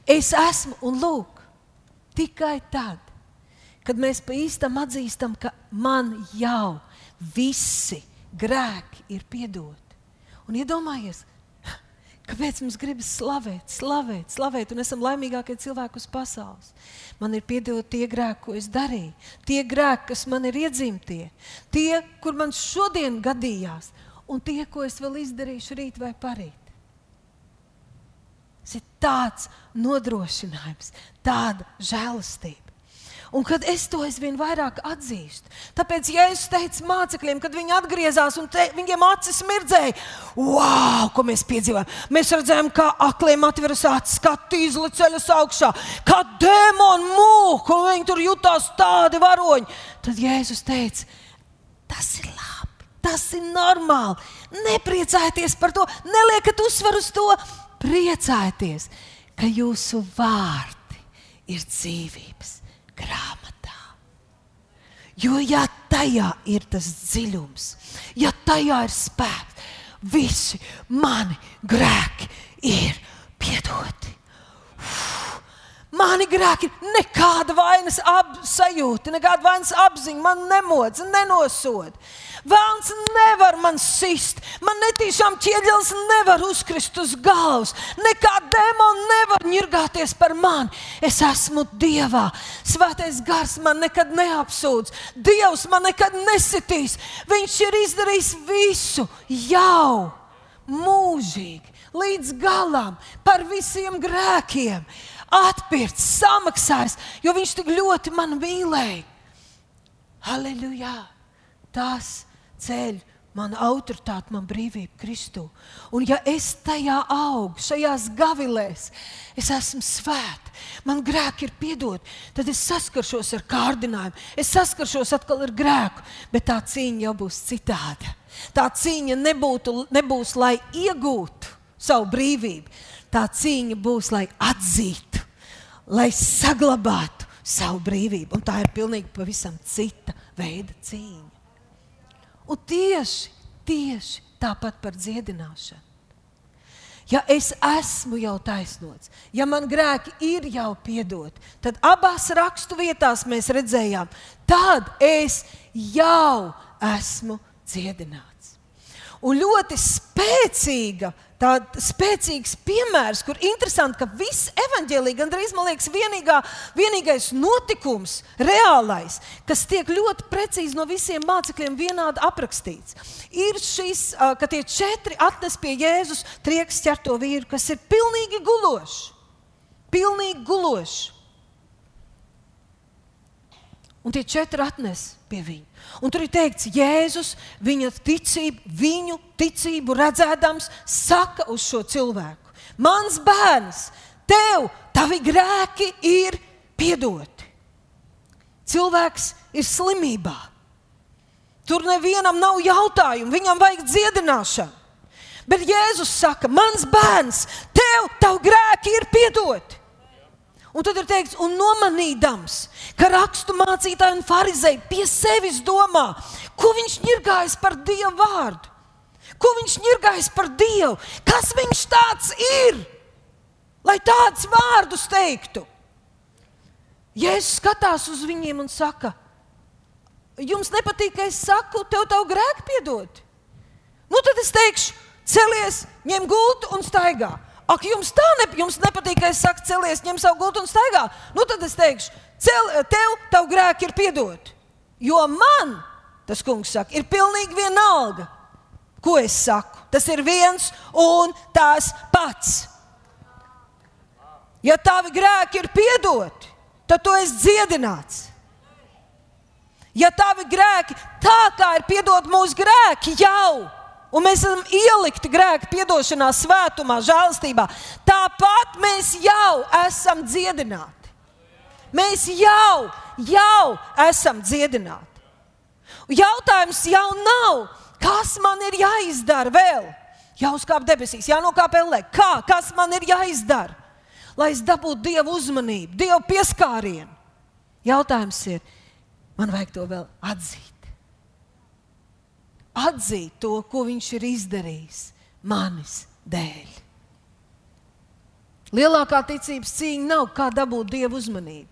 Es esmu un lūk, tikai tad, kad mēs pa īstam atzīstam, ka man jau visi grēki ir piedoti. Un iedomājies, Kāpēc mums gribas slavēt, slavēt, slavēt, un esam laimīgākie cilvēki uz pasaules? Man ir piedot tie grēki, ko es darīju, tie grēki, kas man ir iedzimtie, tie, kur man šodien gadījās, un tie, ko es vēl izdarīšu rīt vai parīt. Tas ir tāds nodrošinājums, tāda žēlastība. Un kad es to aizvien vairāk atzīstu, tāpēc Jēzus teica mācekļiem, kad viņi atgriezās un te, viņiem acis mirdzēja, wow, ko mēs piedzīvojam. Mēs redzējām, kā akliem atveras acis, kā tīzli ceļas augšā, kā dēmoni mūk, un viņi tur jutās tādi varoņi. Tad Jēzus teica, tas ir labi, tas ir normāli. Nepriecājieties par to, neliekat uzsvaru uz to, priecājieties, ka jūsu vārdi ir dzīvības grāmatā. Jo ja tajā ir tas dziļums, ja tajā ir spēks, visi mani grēki ir piedoti. Uf, mani grēki ir nekāda vainas sajūta, nekāda vainas apziņa, man nemodz, nenosoda. Vēlns nevar man sist, man netīšām ķieģelis nevar uzkrist uz galvas, nekā demons nevar ņirgāties par mani. Es esmu Dievā. Svētais gars man nekad neapsūdz, Dievs man nekad nesitīs. Viņš ir izdarījis visu jau mūžīgi, līdz galam, par visiem grēkiem. Atpirkts, samaksājis, jo viņš tik ļoti man mīlēja. Halleluja! Tas ceļ mana autoritāte, man brīvība Kristū. Un ja es tajā augu, šajās gavilēs, es esmu svēta, man grēki ir piedoti, tad es saskaršos ar kārdinājumu, es saskaršos atkal ar grēku, bet tā cīņa jau būs citāda. Tā cīņa nebūtu, nebūs, lai iegūtu savu brīvību, tā cīņa būs, lai atzītu, lai saglabātu savu brīvību. Un tā ir pilnīgi pavisam cita veida cīņa. Un tieši, tieši tāpat par dziedināšanu. Ja es esmu jau taisnots, ja man grēki ir jau piedoti, tad abās rakstu vietās mēs redzējām, tad es jau esmu dziedināts. Un ļoti spēcīga tāds spēcīgs piemērs, kur interesanti, ka viss evaņģēlī gandrīz man liekas vienīgā, vienīgais notikums, reālais, kas tiek ļoti precīzi no visiem mācekļiem vienādi aprakstīts. Ir šis, ka tie četri atnes pie Jēzus trieks ķerto vīru, kas ir pilnīgi gulošs. Pilnīgi gulošs. Un tie četri atnes pie viņa. Un tur ir teikts, Jēzus viņa ticību, viņu ticību redzēdams, saka uz šo cilvēku: Mans bērns, tev tavi grēki ir piedoti. Cilvēks ir slimībā. Tur nevienam nav jautājumu, viņam vajag dziedināšanu. Bet Jēzus saka, mans bērns, tev tavi grēki ir piedoti. Un tad ir teikts, un nomanīdams, ka rakstu mācītāji un farizēji pie sevis domā, ko viņš ņirgājas par Dievu vārdu, ko viņš ņirgājas par Dievu, kas viņš tāds ir, lai tādus vārdus teiktu. Jēzus skatās uz viņiem un saka, jums nepatīk, ka es saku, tev tavu grēku piedot. Nu, tad es teikšu, celies, ņem gultu un staigā. Ak, jums tā ne, jums nepatīk, ka es saku, celies, ņem savu gultu un staigā. Nu, tad es teikšu, cel, tev tavu grēku ir piedot. Jo man, tas kungs saka, ir pilnīgi vienalga, ko es saku. Tas ir viens un tās pats. Ja tavi grēki ir piedoti, tad tu esi dziedināts. Ja tavi grēki tā kā ir piedot mūsu grēki jau Un mēs esam ielikti grēka piedošanā, svētumā, žēlastībā. Tāpat mēs jau esam dziedināti. Mēs jau, jau esam dziedināti. Jautājums jau nav, kas man ir jāizdara vēl? Jāuzkāp debesīs, jānokāp ellē. Kā? Kas man ir jāizdara? Lai es dabūtu dievu uzmanību, dievu pieskārienu. Jautājums ir, man vajag to vēl atzīt atzīt to, ko viņš ir izdarījis manis dēļ. Lielākā ticības cīņa nav kā dabūt dievu uzmanību,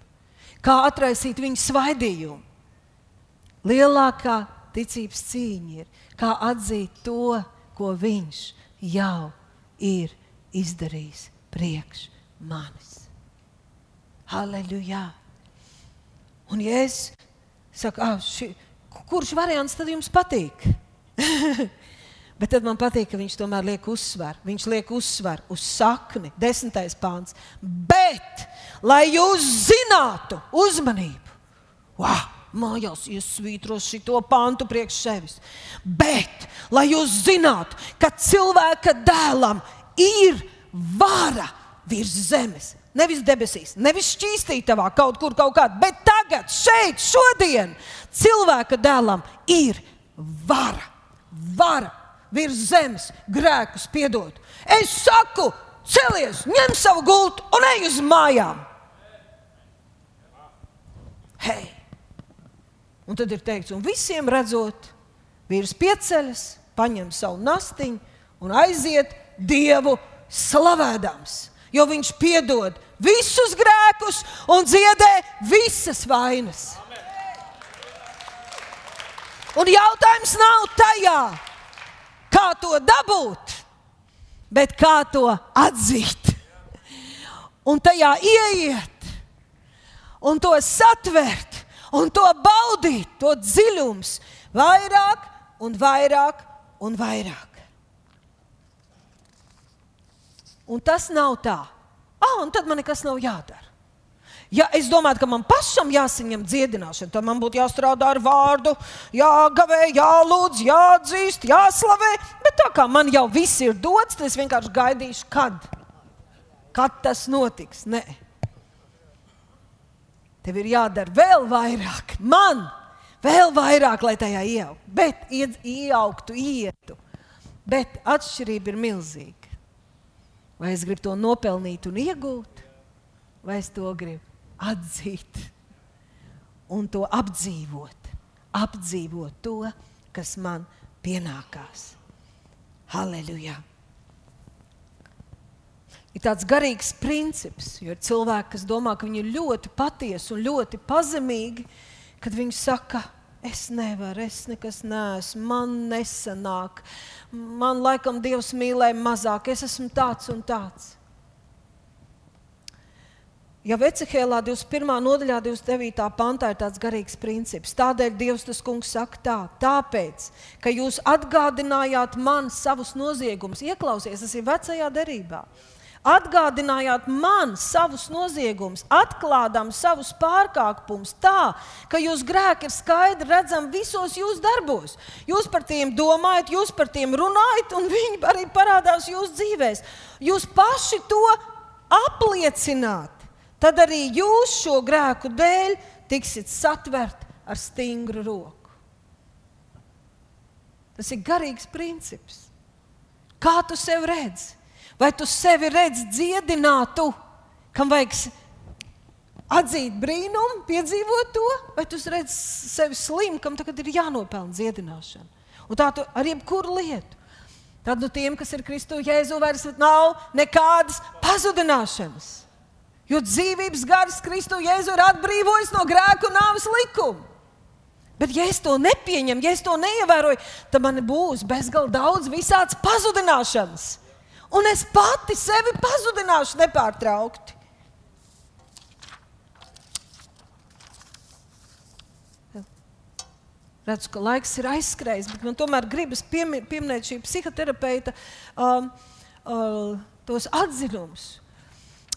kā atraisīt viņa svaidījumu. Lielākā ticības cīņa ir kā atzīt to, ko viņš jau ir izdarījis priekš manis. Halleluja! Un, ja es saku, ah, ši, kurš variants tad jums patīk? Bet tad man patīk, ka viņš tomēr liek uzsvaru. Viņš liek uzsvaru uz sakni, desmitais pāns. Bet, lai jūs zinātu, uzmanību, wow, mājās iesvītros šo pantu priekš sevis. Bet, lai jūs zinātu, ka cilvēka dēlam ir vara virs zemes. Nevis debesīs, nevis šķīstītavā kaut kur kaut kādā, bet tagad, šeit, šodien, cilvēka dēlam ir vara. Vara virs zemes grēkus piedot. Es saku, celies, ņem savu gultu un ej uz mājām. Hei! Un tad ir teikts, un visiem redzot, vīrs pieceļas, paņem savu nastiņu un aiziet Dievu slavēdams. Jo viņš piedod visus grēkus un dziedē visas vainas. Un jautājums nav tajā, kā to dabūt, bet kā to atzīt. Un tajā ieiet, un to satvert, un to baudīt, to dziļums vairāk un vairāk un vairāk. Un tas nav tā. Ah, un tad man nekas nav jādara. Ja es domāju, ka man pašam jāsaņem dziedināšana, tad man būtu jāstrādā ar vārdu, jāgavē, jālūdz, jāatzīst, jāslavē. Bet tā kā man jau viss ir dots, tad es vienkārši gaidīšu, kad, kad tas notiks. Nē. Tev ir jādara vēl vairāk, man vēl vairāk, lai tajā ieaugtu, bet ieaugtu, ietu. Bet atšķirība ir milzīga. Vai es gribu to nopelnīt un iegūt, vai es to gribu atzīt un to apdzīvot, apdzīvot to, kas man pienākās. Halleluja! Ir tāds garīgs princips, jo ir cilvēki, kas domā, ka viņi ir ļoti patiesi un ļoti pazemīgi, kad viņi saka, es nevaru, es nekas neesmu, man nesanāk. Man laikam Dievs mīlēja mazāk, es esmu tāds un tāds. Ja Vecehēlā 21. nodaļā, 29. pantā ir tāds garīgs princips, tādēļ Dievs tas kungs saka tā, tāpēc, ka jūs atgādinājāt man savus noziegumus, ieklausies, tas ir vecajā derībā atgādinājāt man savus noziegumus, atklādām savus pārkāpumus tā, ka jūsu grēki ir skaidri redzami visos jūsu darbos. Jūs par tiem domājat, jūs par tiem runājat, un viņi arī parādās jūsu dzīvēs. Jūs paši to apliecināt, tad arī jūs šo grēku dēļ tiksiet satverti ar stingru roku. Tas ir garīgs princips. Kā tu sev redzi? Vai tu sevi redzi dziedinātu, kam vajag atzīt brīnumu, piedzīvot to, vai tu redzi sevi slimu, kam tagad ir jānopelna dziedināšana? Un tā tu ar jebkuru lietu. Tad no tiem, kas ir Kristu Jēzu, vairs nav nekādas pazudināšanas. Jo dzīvības gars Kristu Jēzu ir atbrīvojis no grēku nāves likuma. Bet, ja es to nepieņemu, ja es to neievēroju, tad man būs bezgalīgi daudz visādas pazudināšanas un es pati sevi pazudināšu nepārtraukti. Redzu, ka laiks ir aizskrējis, bet man tomēr gribas pieminēt šī psihoterapeita um, uh, tos atzinumus.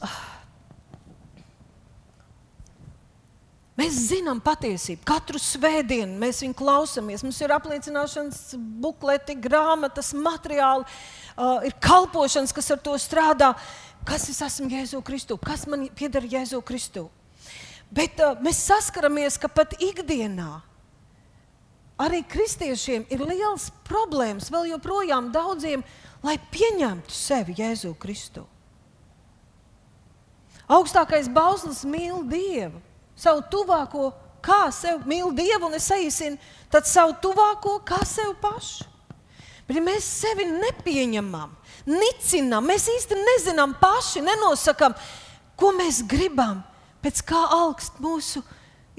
Uh. Mēs zinām patiesību. Katru svētdienu mēs viņu klausāmies. Mums ir apliecināšanas bukleti, grāmatas, materiāli. Uh, ir kalpošanas, kas ar to strādā. Kas es esmu Jēzu Kristu? Kas man pieder Jēzu Kristu? Bet uh, mēs saskaramies, ka pat ikdienā arī kristiešiem ir liels problēmas, vēl joprojām daudziem, lai pieņemtu sevi Jēzu Kristu. Augstākais bauslis mīl Dievu, savu tuvāko, kā sev mīl Dievu, un es aizsinu, tad savu tuvāko kā sev pašu. Bet ja mēs sevi nepieņemam, nicinām, mēs īsti nezinām paši, nenosakām, ko mēs gribam, pēc kā augst mūsu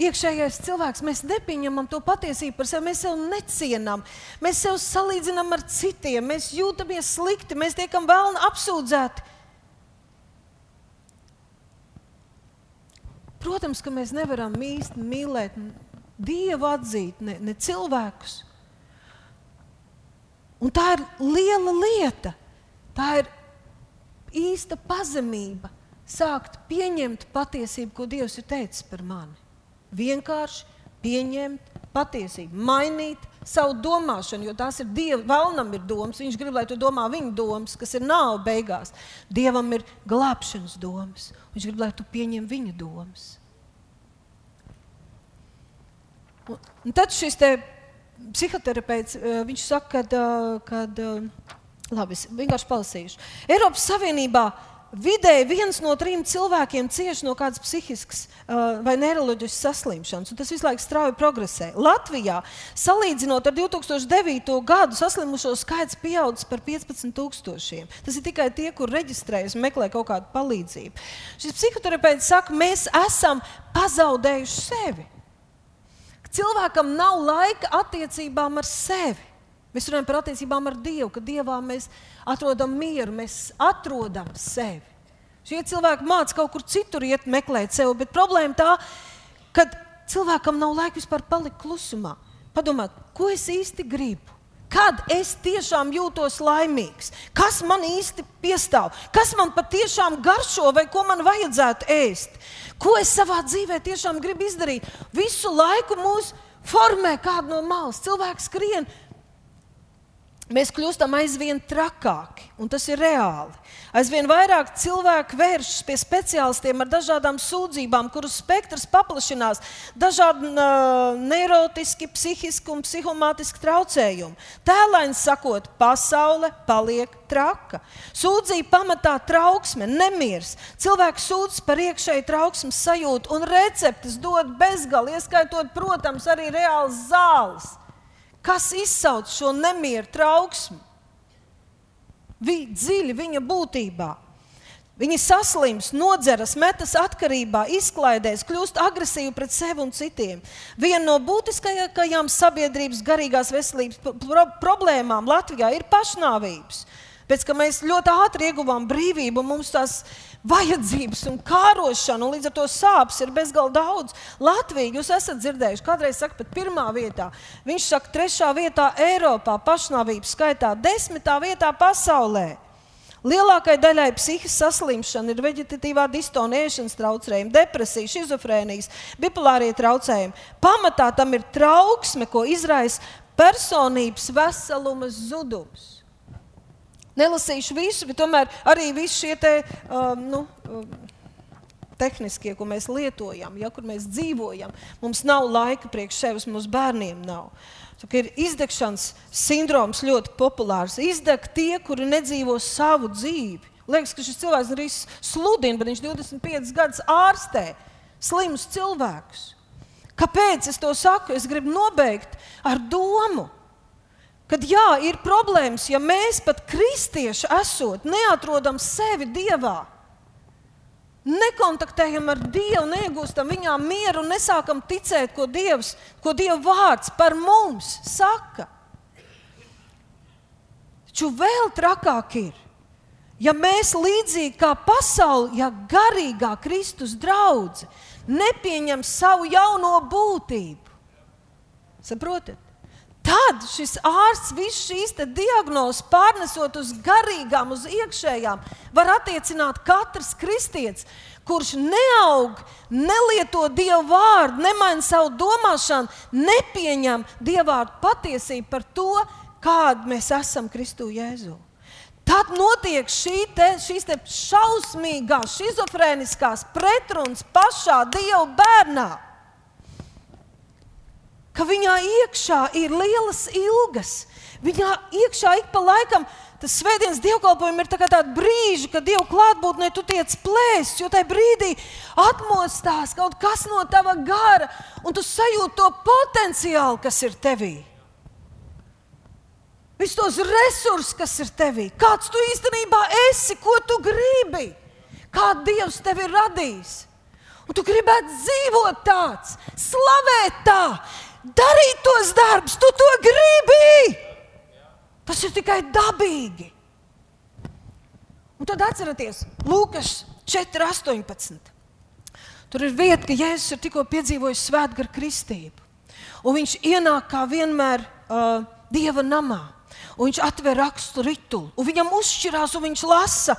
iekšējais cilvēks, mēs nepieņemam to patiesību par sevi, mēs sevi necienām, mēs sevi salīdzinām ar citiem, mēs jūtamies slikti, mēs tiekam vēlni apsūdzēti. Protams, ka mēs nevaram īsti mīlēt Dievu, atzīt ne, ne cilvēkus. Un tā ir liela lieta. Tā ir īsta pazemība sākt pieņemt patiesību, ko Dievs ir teicis par mani. Vienkārši pieņemt patiesību, mainīt savu domāšanu, jo tās ir Dieva, vēlnam ir domas. Viņš grib, lai tu domā viņa domas, kas ir nav beigās. Dievam ir glābšanas domas. Viņš grib, lai tu pieņem viņa domas. Un, un tad šis psihoterapeits, eh, viņš saka, ka, eh, labi, es vienkārši palasīšu. Eiropas Savienībā vidēji viens no trim cilvēkiem cieš no kādas psihiskas uh, vai neiroloģiskas saslimšanas, un tas visu laiku strauji progresē. Latvijā, salīdzinot ar 2009. gadu, saslimušo skaits pieaudzis par 15,000. Tas ir tikai tie, kur reģistrējas un meklē kaut kādu palīdzību. Šis psihoterapeits saka, mēs esam pazaudējuši sevi. Cilvēkam nav laika attiecībām ar sevi. Mēs runājam par attiecībām ar Dievu, ka Dievā mēs atrodam mieru, mēs atrodam sevi. Šie cilvēki mācās kaut kur citur iet, meklēt sevi, bet problēma tā, ka cilvēkam nav laika vispār palikt klusumā. Padomāt, ko es īsti gribu? Kad es tiešām jūtos laimīgs, kas man īsti piestāv, kas man patiešām garšo, vai ko man vajadzētu ēst, ko es savā dzīvē tiešām gribu izdarīt. Visu laiku mūs formē kāda no malas. Cilvēks skrien, mēs kļūstam aizvien trakāki, un tas ir reāli. Aizvien vairāk cilvēku vēršas pie speciālistiem ar dažādām sūdzībām, kuru spektrs paplašinās, dažādi uh, neirotiski, psihiski un psihomātiski traucējumi. Tēlēni sakot, pasaule paliek traka. Sūdzība pamatā trauksme, nemieris. Cilvēks sūdzas par iekšēju trauksmes sajūtu, un receptes dod bezgali, ieskaitot, protams, arī reāls zāles. Kas izsauc šo nemieru trauksmi? Vi, dziļi viņa būtībā. Viņi saslimst, nodzeras, metas atkarībā, izklaidēs, kļūst agresīvi pret sevi un citiem. Viena no būtiskākajām sabiedrības garīgās veselības pro problēmām Latvijā ir pašnāvības. Pēc tam mēs ļoti ātri ieguvām brīvību, mums tās vajadzības un kārošana, un līdz ar to sāpes ir bezgalīgi daudz. Latvija, jūs esat dzirdējuši, kādreiz saka, pat pirmā vietā. Viņš saka, trešā vietā Eiropā, pašnāvības skaitā, desmitā vietā pasaulē. Lielākai daļai psihiskas saslimšana ir veģetatīvā distonija, ēšanas traucējumi, depresija, schizofrēnijas, bipolārie traucējumi. Pamatā tam ir trauksme, ko izraisa personības veseluma zudums. Nelasīšu visu, bet tomēr arī visi šie te, um, nu, um, tehniskie, ko mēs lietojam, ja, kur mēs dzīvojam. Mums nav laika priekš sevis, mūsu bērniem nav. Ir izdegšanas sindroms ļoti populārs. Izdeg tie, kuri nedzīvo savu dzīvi. Liekas, ka šis cilvēks arī sludina, bet viņš 25 gadus ārstē slimus cilvēkus. Kāpēc es to saku? Es gribu nobeigt ar domu, Kad jā, ir problēmas, ja mēs pat kristieši esot, neatrodam sevi Dievā, nekontaktējam ar Dievu, neiegūstam viņā mieru un nesākam ticēt, ko Dievs, ko Dieva vārds par mums saka. Taču vēl trakāk ir, ja mēs līdzīgi kā pasaule, ja garīgā Kristus draudzene nepieņem savu jauno būtību. Saprotat? Tad šis ārsts visu šīs diagnozes pārnesot uz garīgām, uz iekšējām, var attiecināt katrs kristietis, kurš neaug, nelieto dievu vārdu, nemaina savu domāšanu, nepieņem dievu vārdu patiesību par to, kāda mēs esam Kristu Jēzu. Tad notiek šī te, šīs te šausmīgās, schizofrēniskās pretrunas pašā Dieva bērnā ka viņā iekšā ir lielas ilgas. Viņā iekšā ik pa laikam tas svētdienas dievkalpojumi ir tā tādi brīži, kad Dieva klātbūtnē tu tiec plēst, jo tajā brīdī atmostās kaut kas no tava gara, un tu sajūti to potenciālu, kas ir tevī. Visus tos resursus, kas ir tevī, kāds tu īstenībā esi, ko tu gribi, kā Dievs tevi ir radījis. Un tu gribētu dzīvot tāds, slavēt tā, darīt tos darbus, tu to gribi. Tas ir tikai dabīgi. Un tad atcerieties, Lūkas 4,18. Tur ir vieta, ka Jēzus ir tikko piedzīvojis svētgara kristību. Un viņš ienāk kā vienmēr uh, dieva namā. Un viņš atver rakstu ritulu, un viņam uzšķirās, un viņš lasa,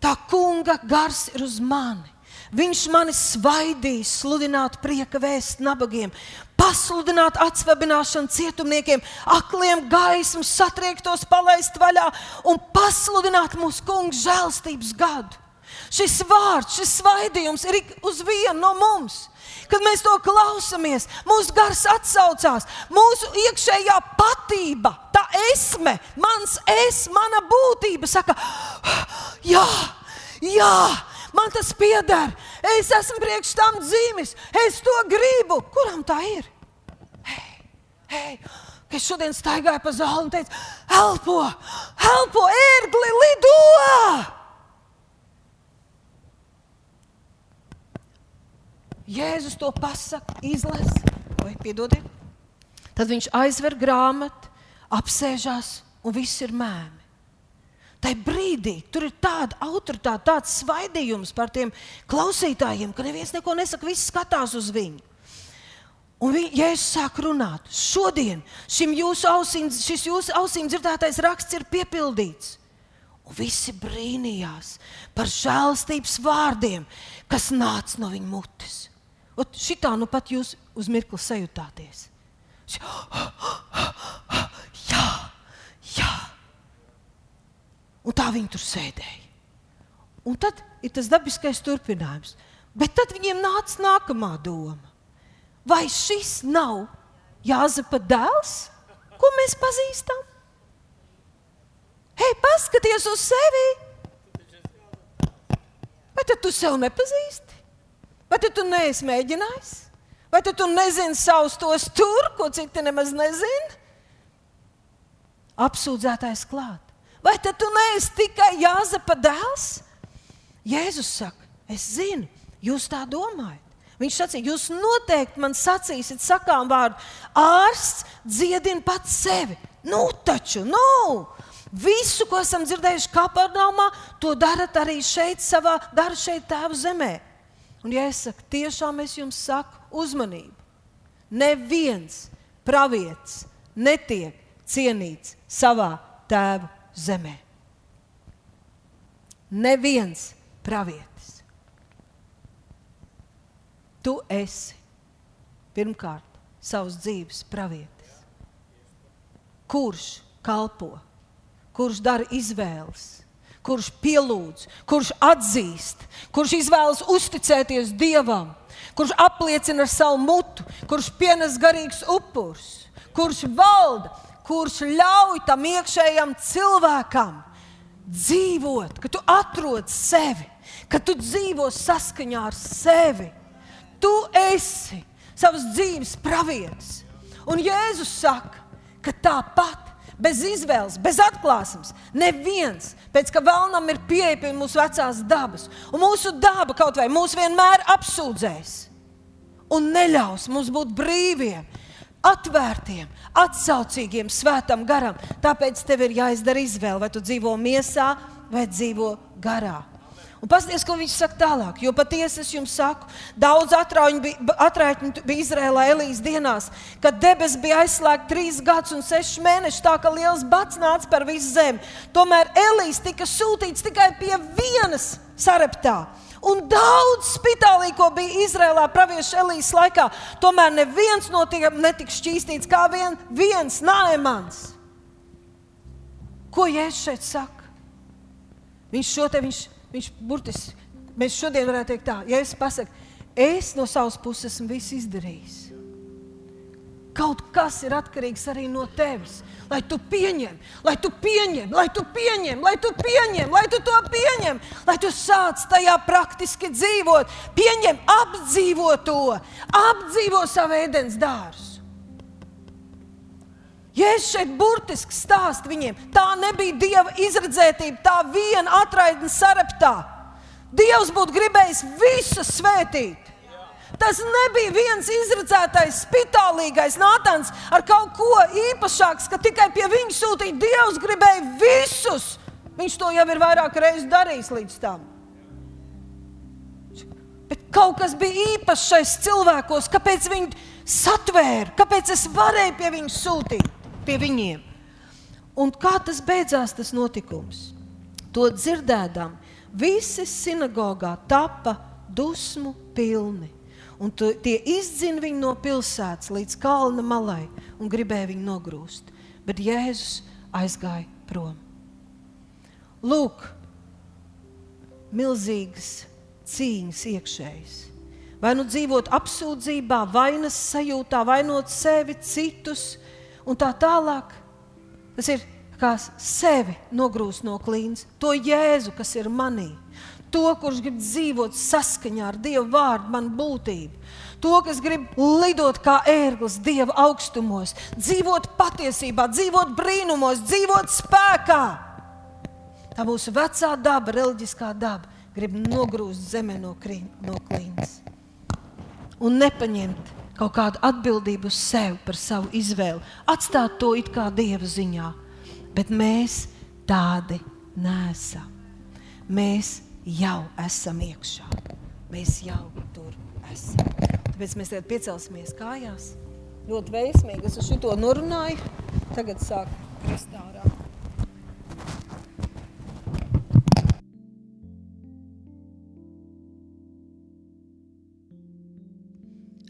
tā kunga gars ir uz mani. Viņš mani svaidīs, sludināt prieka vēstu nabagiem, pasludināt atsvabināšanu cietumniekiem, akliem gaismu, satriektos palaist vaļā un pasludināt mūsu kungu žēlstības gadu. Šis vārds, šis svaidījums ir uz vienu no mums. Kad mēs to klausāmies, mūsu gars atsaucās, mūsu iekšējā patība, tā esme, mans es, mana būtība saka, jā, jā, man tas pieder. Es esmu priekš tam dzīves, es to gribu. Kuram tā ir? Hei, hei, kas šodien staigāja pa zāli un teica, elpo, elpo, ērgli, lido! Jēzus to pasaka, izlasa, vai piedodiet. Tad viņš aizver grāmatu, apsēžās un viss ir mēmī. Tai brīdī tur ir tāda autoritāte, tāds svaidījums par tiem klausītājiem, ka neviens neko nesaka, viss skatās uz viņu. Un vi, Jēzus sāk runāt, šodien jūsu ausīm, šis jūsu ausīm dzirdētais raksts ir piepildīts. Un visi brīnījās par žēlstības vārdiem, kas nāca no viņa mutes. Ot, šitā nu pat jūs uz mirkli sajutāties. Jā, jā. Un tā viņi tur sēdēja. Un tad ir tas dabiskais turpinājums. Bet tad viņiem nāca nākamā doma. Vai šis nav Jāzepa dēls, ko mēs pazīstam? Hei, paskaties uz sevi! Vai tu sev nepazīsti? Vai tu neesi mēģinājis? Vai tu nezini savus tos tur, ko citi nemaz nezina? Apsūdzētais klāt. Vai tu neesi tikai Jāzepa dēls? Jēzus saka, es zinu, jūs tā domājat. Viņš sacīja, jūs noteikti man sacīsiet, sakām vārdu, ārsts dziedina pats sevi. Nu, taču, nu! Visu, ko esam dzirdējuši Kapernaumā, to darat arī šeit, savā garu šeit, tēvu zemē. Un, ja es saku, tiešām es jums saku, uzmanību. Neviens pravietis netiek cienīts savā tēva zemē. Neviens pravietis. Tu esi pirmkārt savas dzīves pravietis. Kurš kalpo, kurš dara izvēles, kurš pielūdz, kurš atzīst, kurš izvēlas uzticēties Dievam, kurš apliecina ar savu mutu, kurš pienes garīgs upurs, kurš valda, kurš ļauj tam iekšējam cilvēkam dzīvot, ka tu atrod sevi, ka tu dzīvo saskaņā ar sevi. Tu esi savas dzīves pravietis. Un Jēzus saka, ka tāpat bez izvēles, bez atklāsmes. Neviens, pēc ka vēlnam ir pieeja pie mūsu vecās dabas, un mūsu daba kaut vai mūs vienmēr apsūdzēs un neļaus mums būt brīviem, atvērtiem, atsaucīgiem svētam garam. Tāpēc tev ir jāizdara izvēle, vai tu dzīvo miesā vai dzīvo garā. Un paskatieties, ko viņš saka tālāk. Jo patiesi es jums saku, daudz atrauņu bija Izrēlā Elīzes dienās, kad debesis bija aizslēgts trīs gadus un sešus mēnešus, tā ka liels bats nāca par visu zemi. Tomēr Elīze tika sūtīts tikai pie vienas sareptā. Un daudz spitālī, ko bija Izrēlā pravieša Elīzes laikā, tomēr neviens no tiem netika šķīstīts kā vien, viens Nāemans. Ko Jēzus šeit saka? Viņš šo te viņš Viņš burtiski, mēs šodien varētu teikt tā, ja es pasaku, es no savas puses esmu visu izdarījis. Kaut kas ir atkarīgs arī no tevis. Lai tu pieņem, lai tu pieņem, lai tu pieņem, lai tu pieņem, lai tu to pieņem, lai tu sāc tajā praktiski dzīvot. Pieņem, apdzīvo to, apdzīvo savu ēdienas dārzu. Jēzus šeit burtiski stāsta viņiem, tā nebija dieva izredzētība, tā viena atraitne sareptā. Dievs būtu gribējis visu svētīt. Tas nebija viens izredzētais, spitālīgais Nātans ar kaut ko īpašāks, ka tikai pie viņa sūtīja Dievs gribēja visus. Viņš to jau ir vairāk reizes darījis līdz tam. Bet kaut kas bija īpašs šais cilvēkos, kāpēc viņi satvēra, kāpēc es varēju pie viņiem sūtīt, pie viņiem. Un kā tas beidzās, tas notikums? To dzirdēdām, visi sinagogā tapa dusmu pilni. Un tu, tie izdzina viņu no pilsētas līdz kalna malai un gribēja viņu nogrūst. Bet Jēzus aizgāja prom. Lūk, milzīgas cīņas iekšējas. Vai nu dzīvot apsūdzībā, vainas sajūtā, vainot sevi, citus un tā tālāk. Tas ir kā sevi nogrūst no klīnas, to jēzu, kas ir manī, to, kurš grib dzīvot saskaņā ar Dieva vārdu, man būtību. To, kas grib lidot kā ērglis Dieva augstumos, dzīvot patiesībā, dzīvot brīnumos, dzīvot spēkā. Tā mūsu vecā daba, reliģiskā daba, grib nogrūst zemē no, krī, no klīnas un nepaņemt kaut kādu atbildību uz sevi par savu izvēli, atstāt to it kā dieva ziņā. Bet mēs tādi nesam. Mēs jau esam iekšā. Mēs jau tur esam. Tāpēc mēs tagad piecelsimies kājās. Ļoti veiksmīgi. Es uz šo norunāju. Tagad sāk kristārā.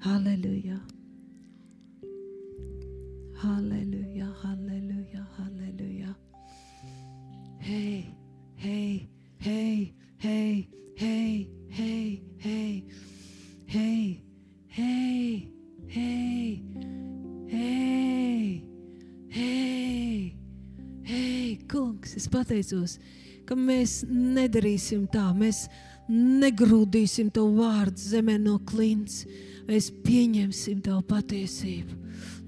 Halleluja. Halleluja, halleluja, halleluja. Hei, hei, hei, hei, hei, hei, hei, hei, hei, hei, hei, hei, hei, kungs, es pateicos, ka mēs nedarīsim tā, mēs negrūdīsim to vārdu zemē no klints mēs pieņemsim tavu patiesību.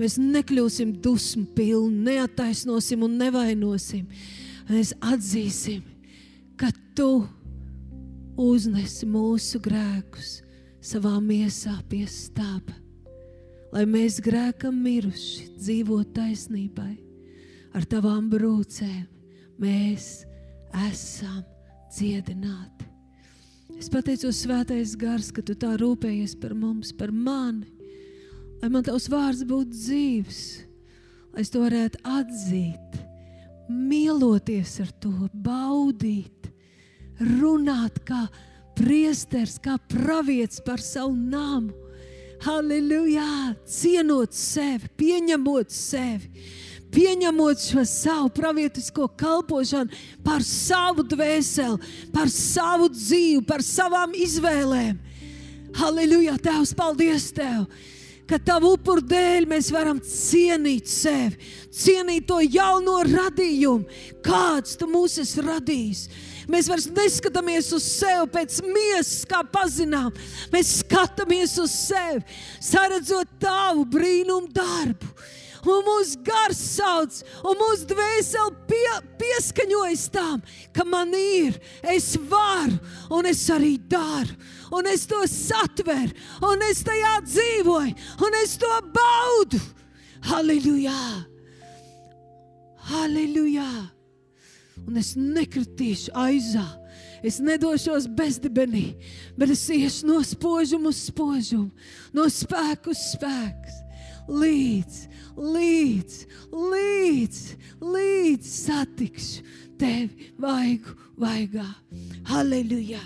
Mēs nekļūsim dusmu pilni, neataisnosim un nevainosim. Mēs atzīsim, ka tu uznesi mūsu grēkus savā miesā pie stāba, lai mēs grēkam miruši, dzīvot taisnībai. Ar tavām brūcēm mēs esam dziedināti. Es pateicos, Svētais Gars, ka tu tā rūpējies par mums, par mani. Lai man tavs vārds būtu dzīves, lai es to varētu atzīt, mīloties ar to, baudīt, runāt kā priesteris, kā pravietis par savu namu. Halleluja! Cienot sevi, pieņemot sevi pieņemot šo savu pravietisko kalpošanu par savu dvēseli, par savu dzīvi, par savām izvēlēm. Halleluja! Tēvs, paldies Tev! Ka tavu upuru dēļ mēs varam cienīt sevi, cienīt to jauno radījumu, kāds tu mūs esi radījis. Mēs vairs neskatāmies uz sevi pēc miesas, kā pazinām. Mēs skatāmies uz sevi, saredzot tavu brīnumu darbu un mūsu gars sauc, un mūsu dvēseli pie, pieskaņojas tam, ka man ir, es varu, un es arī daru, un es to satveru, un es tajā dzīvoju, un es to baudu. Halleluja! Halleluja! Un es nekritīšu aizā. Es nedošos bezdibenī, bet es iešu no spožuma uz spožumu, no spēka uz spēku, līdz līdz, līdz, līdz satikšu tevi vaigu vaigā. Halleluja!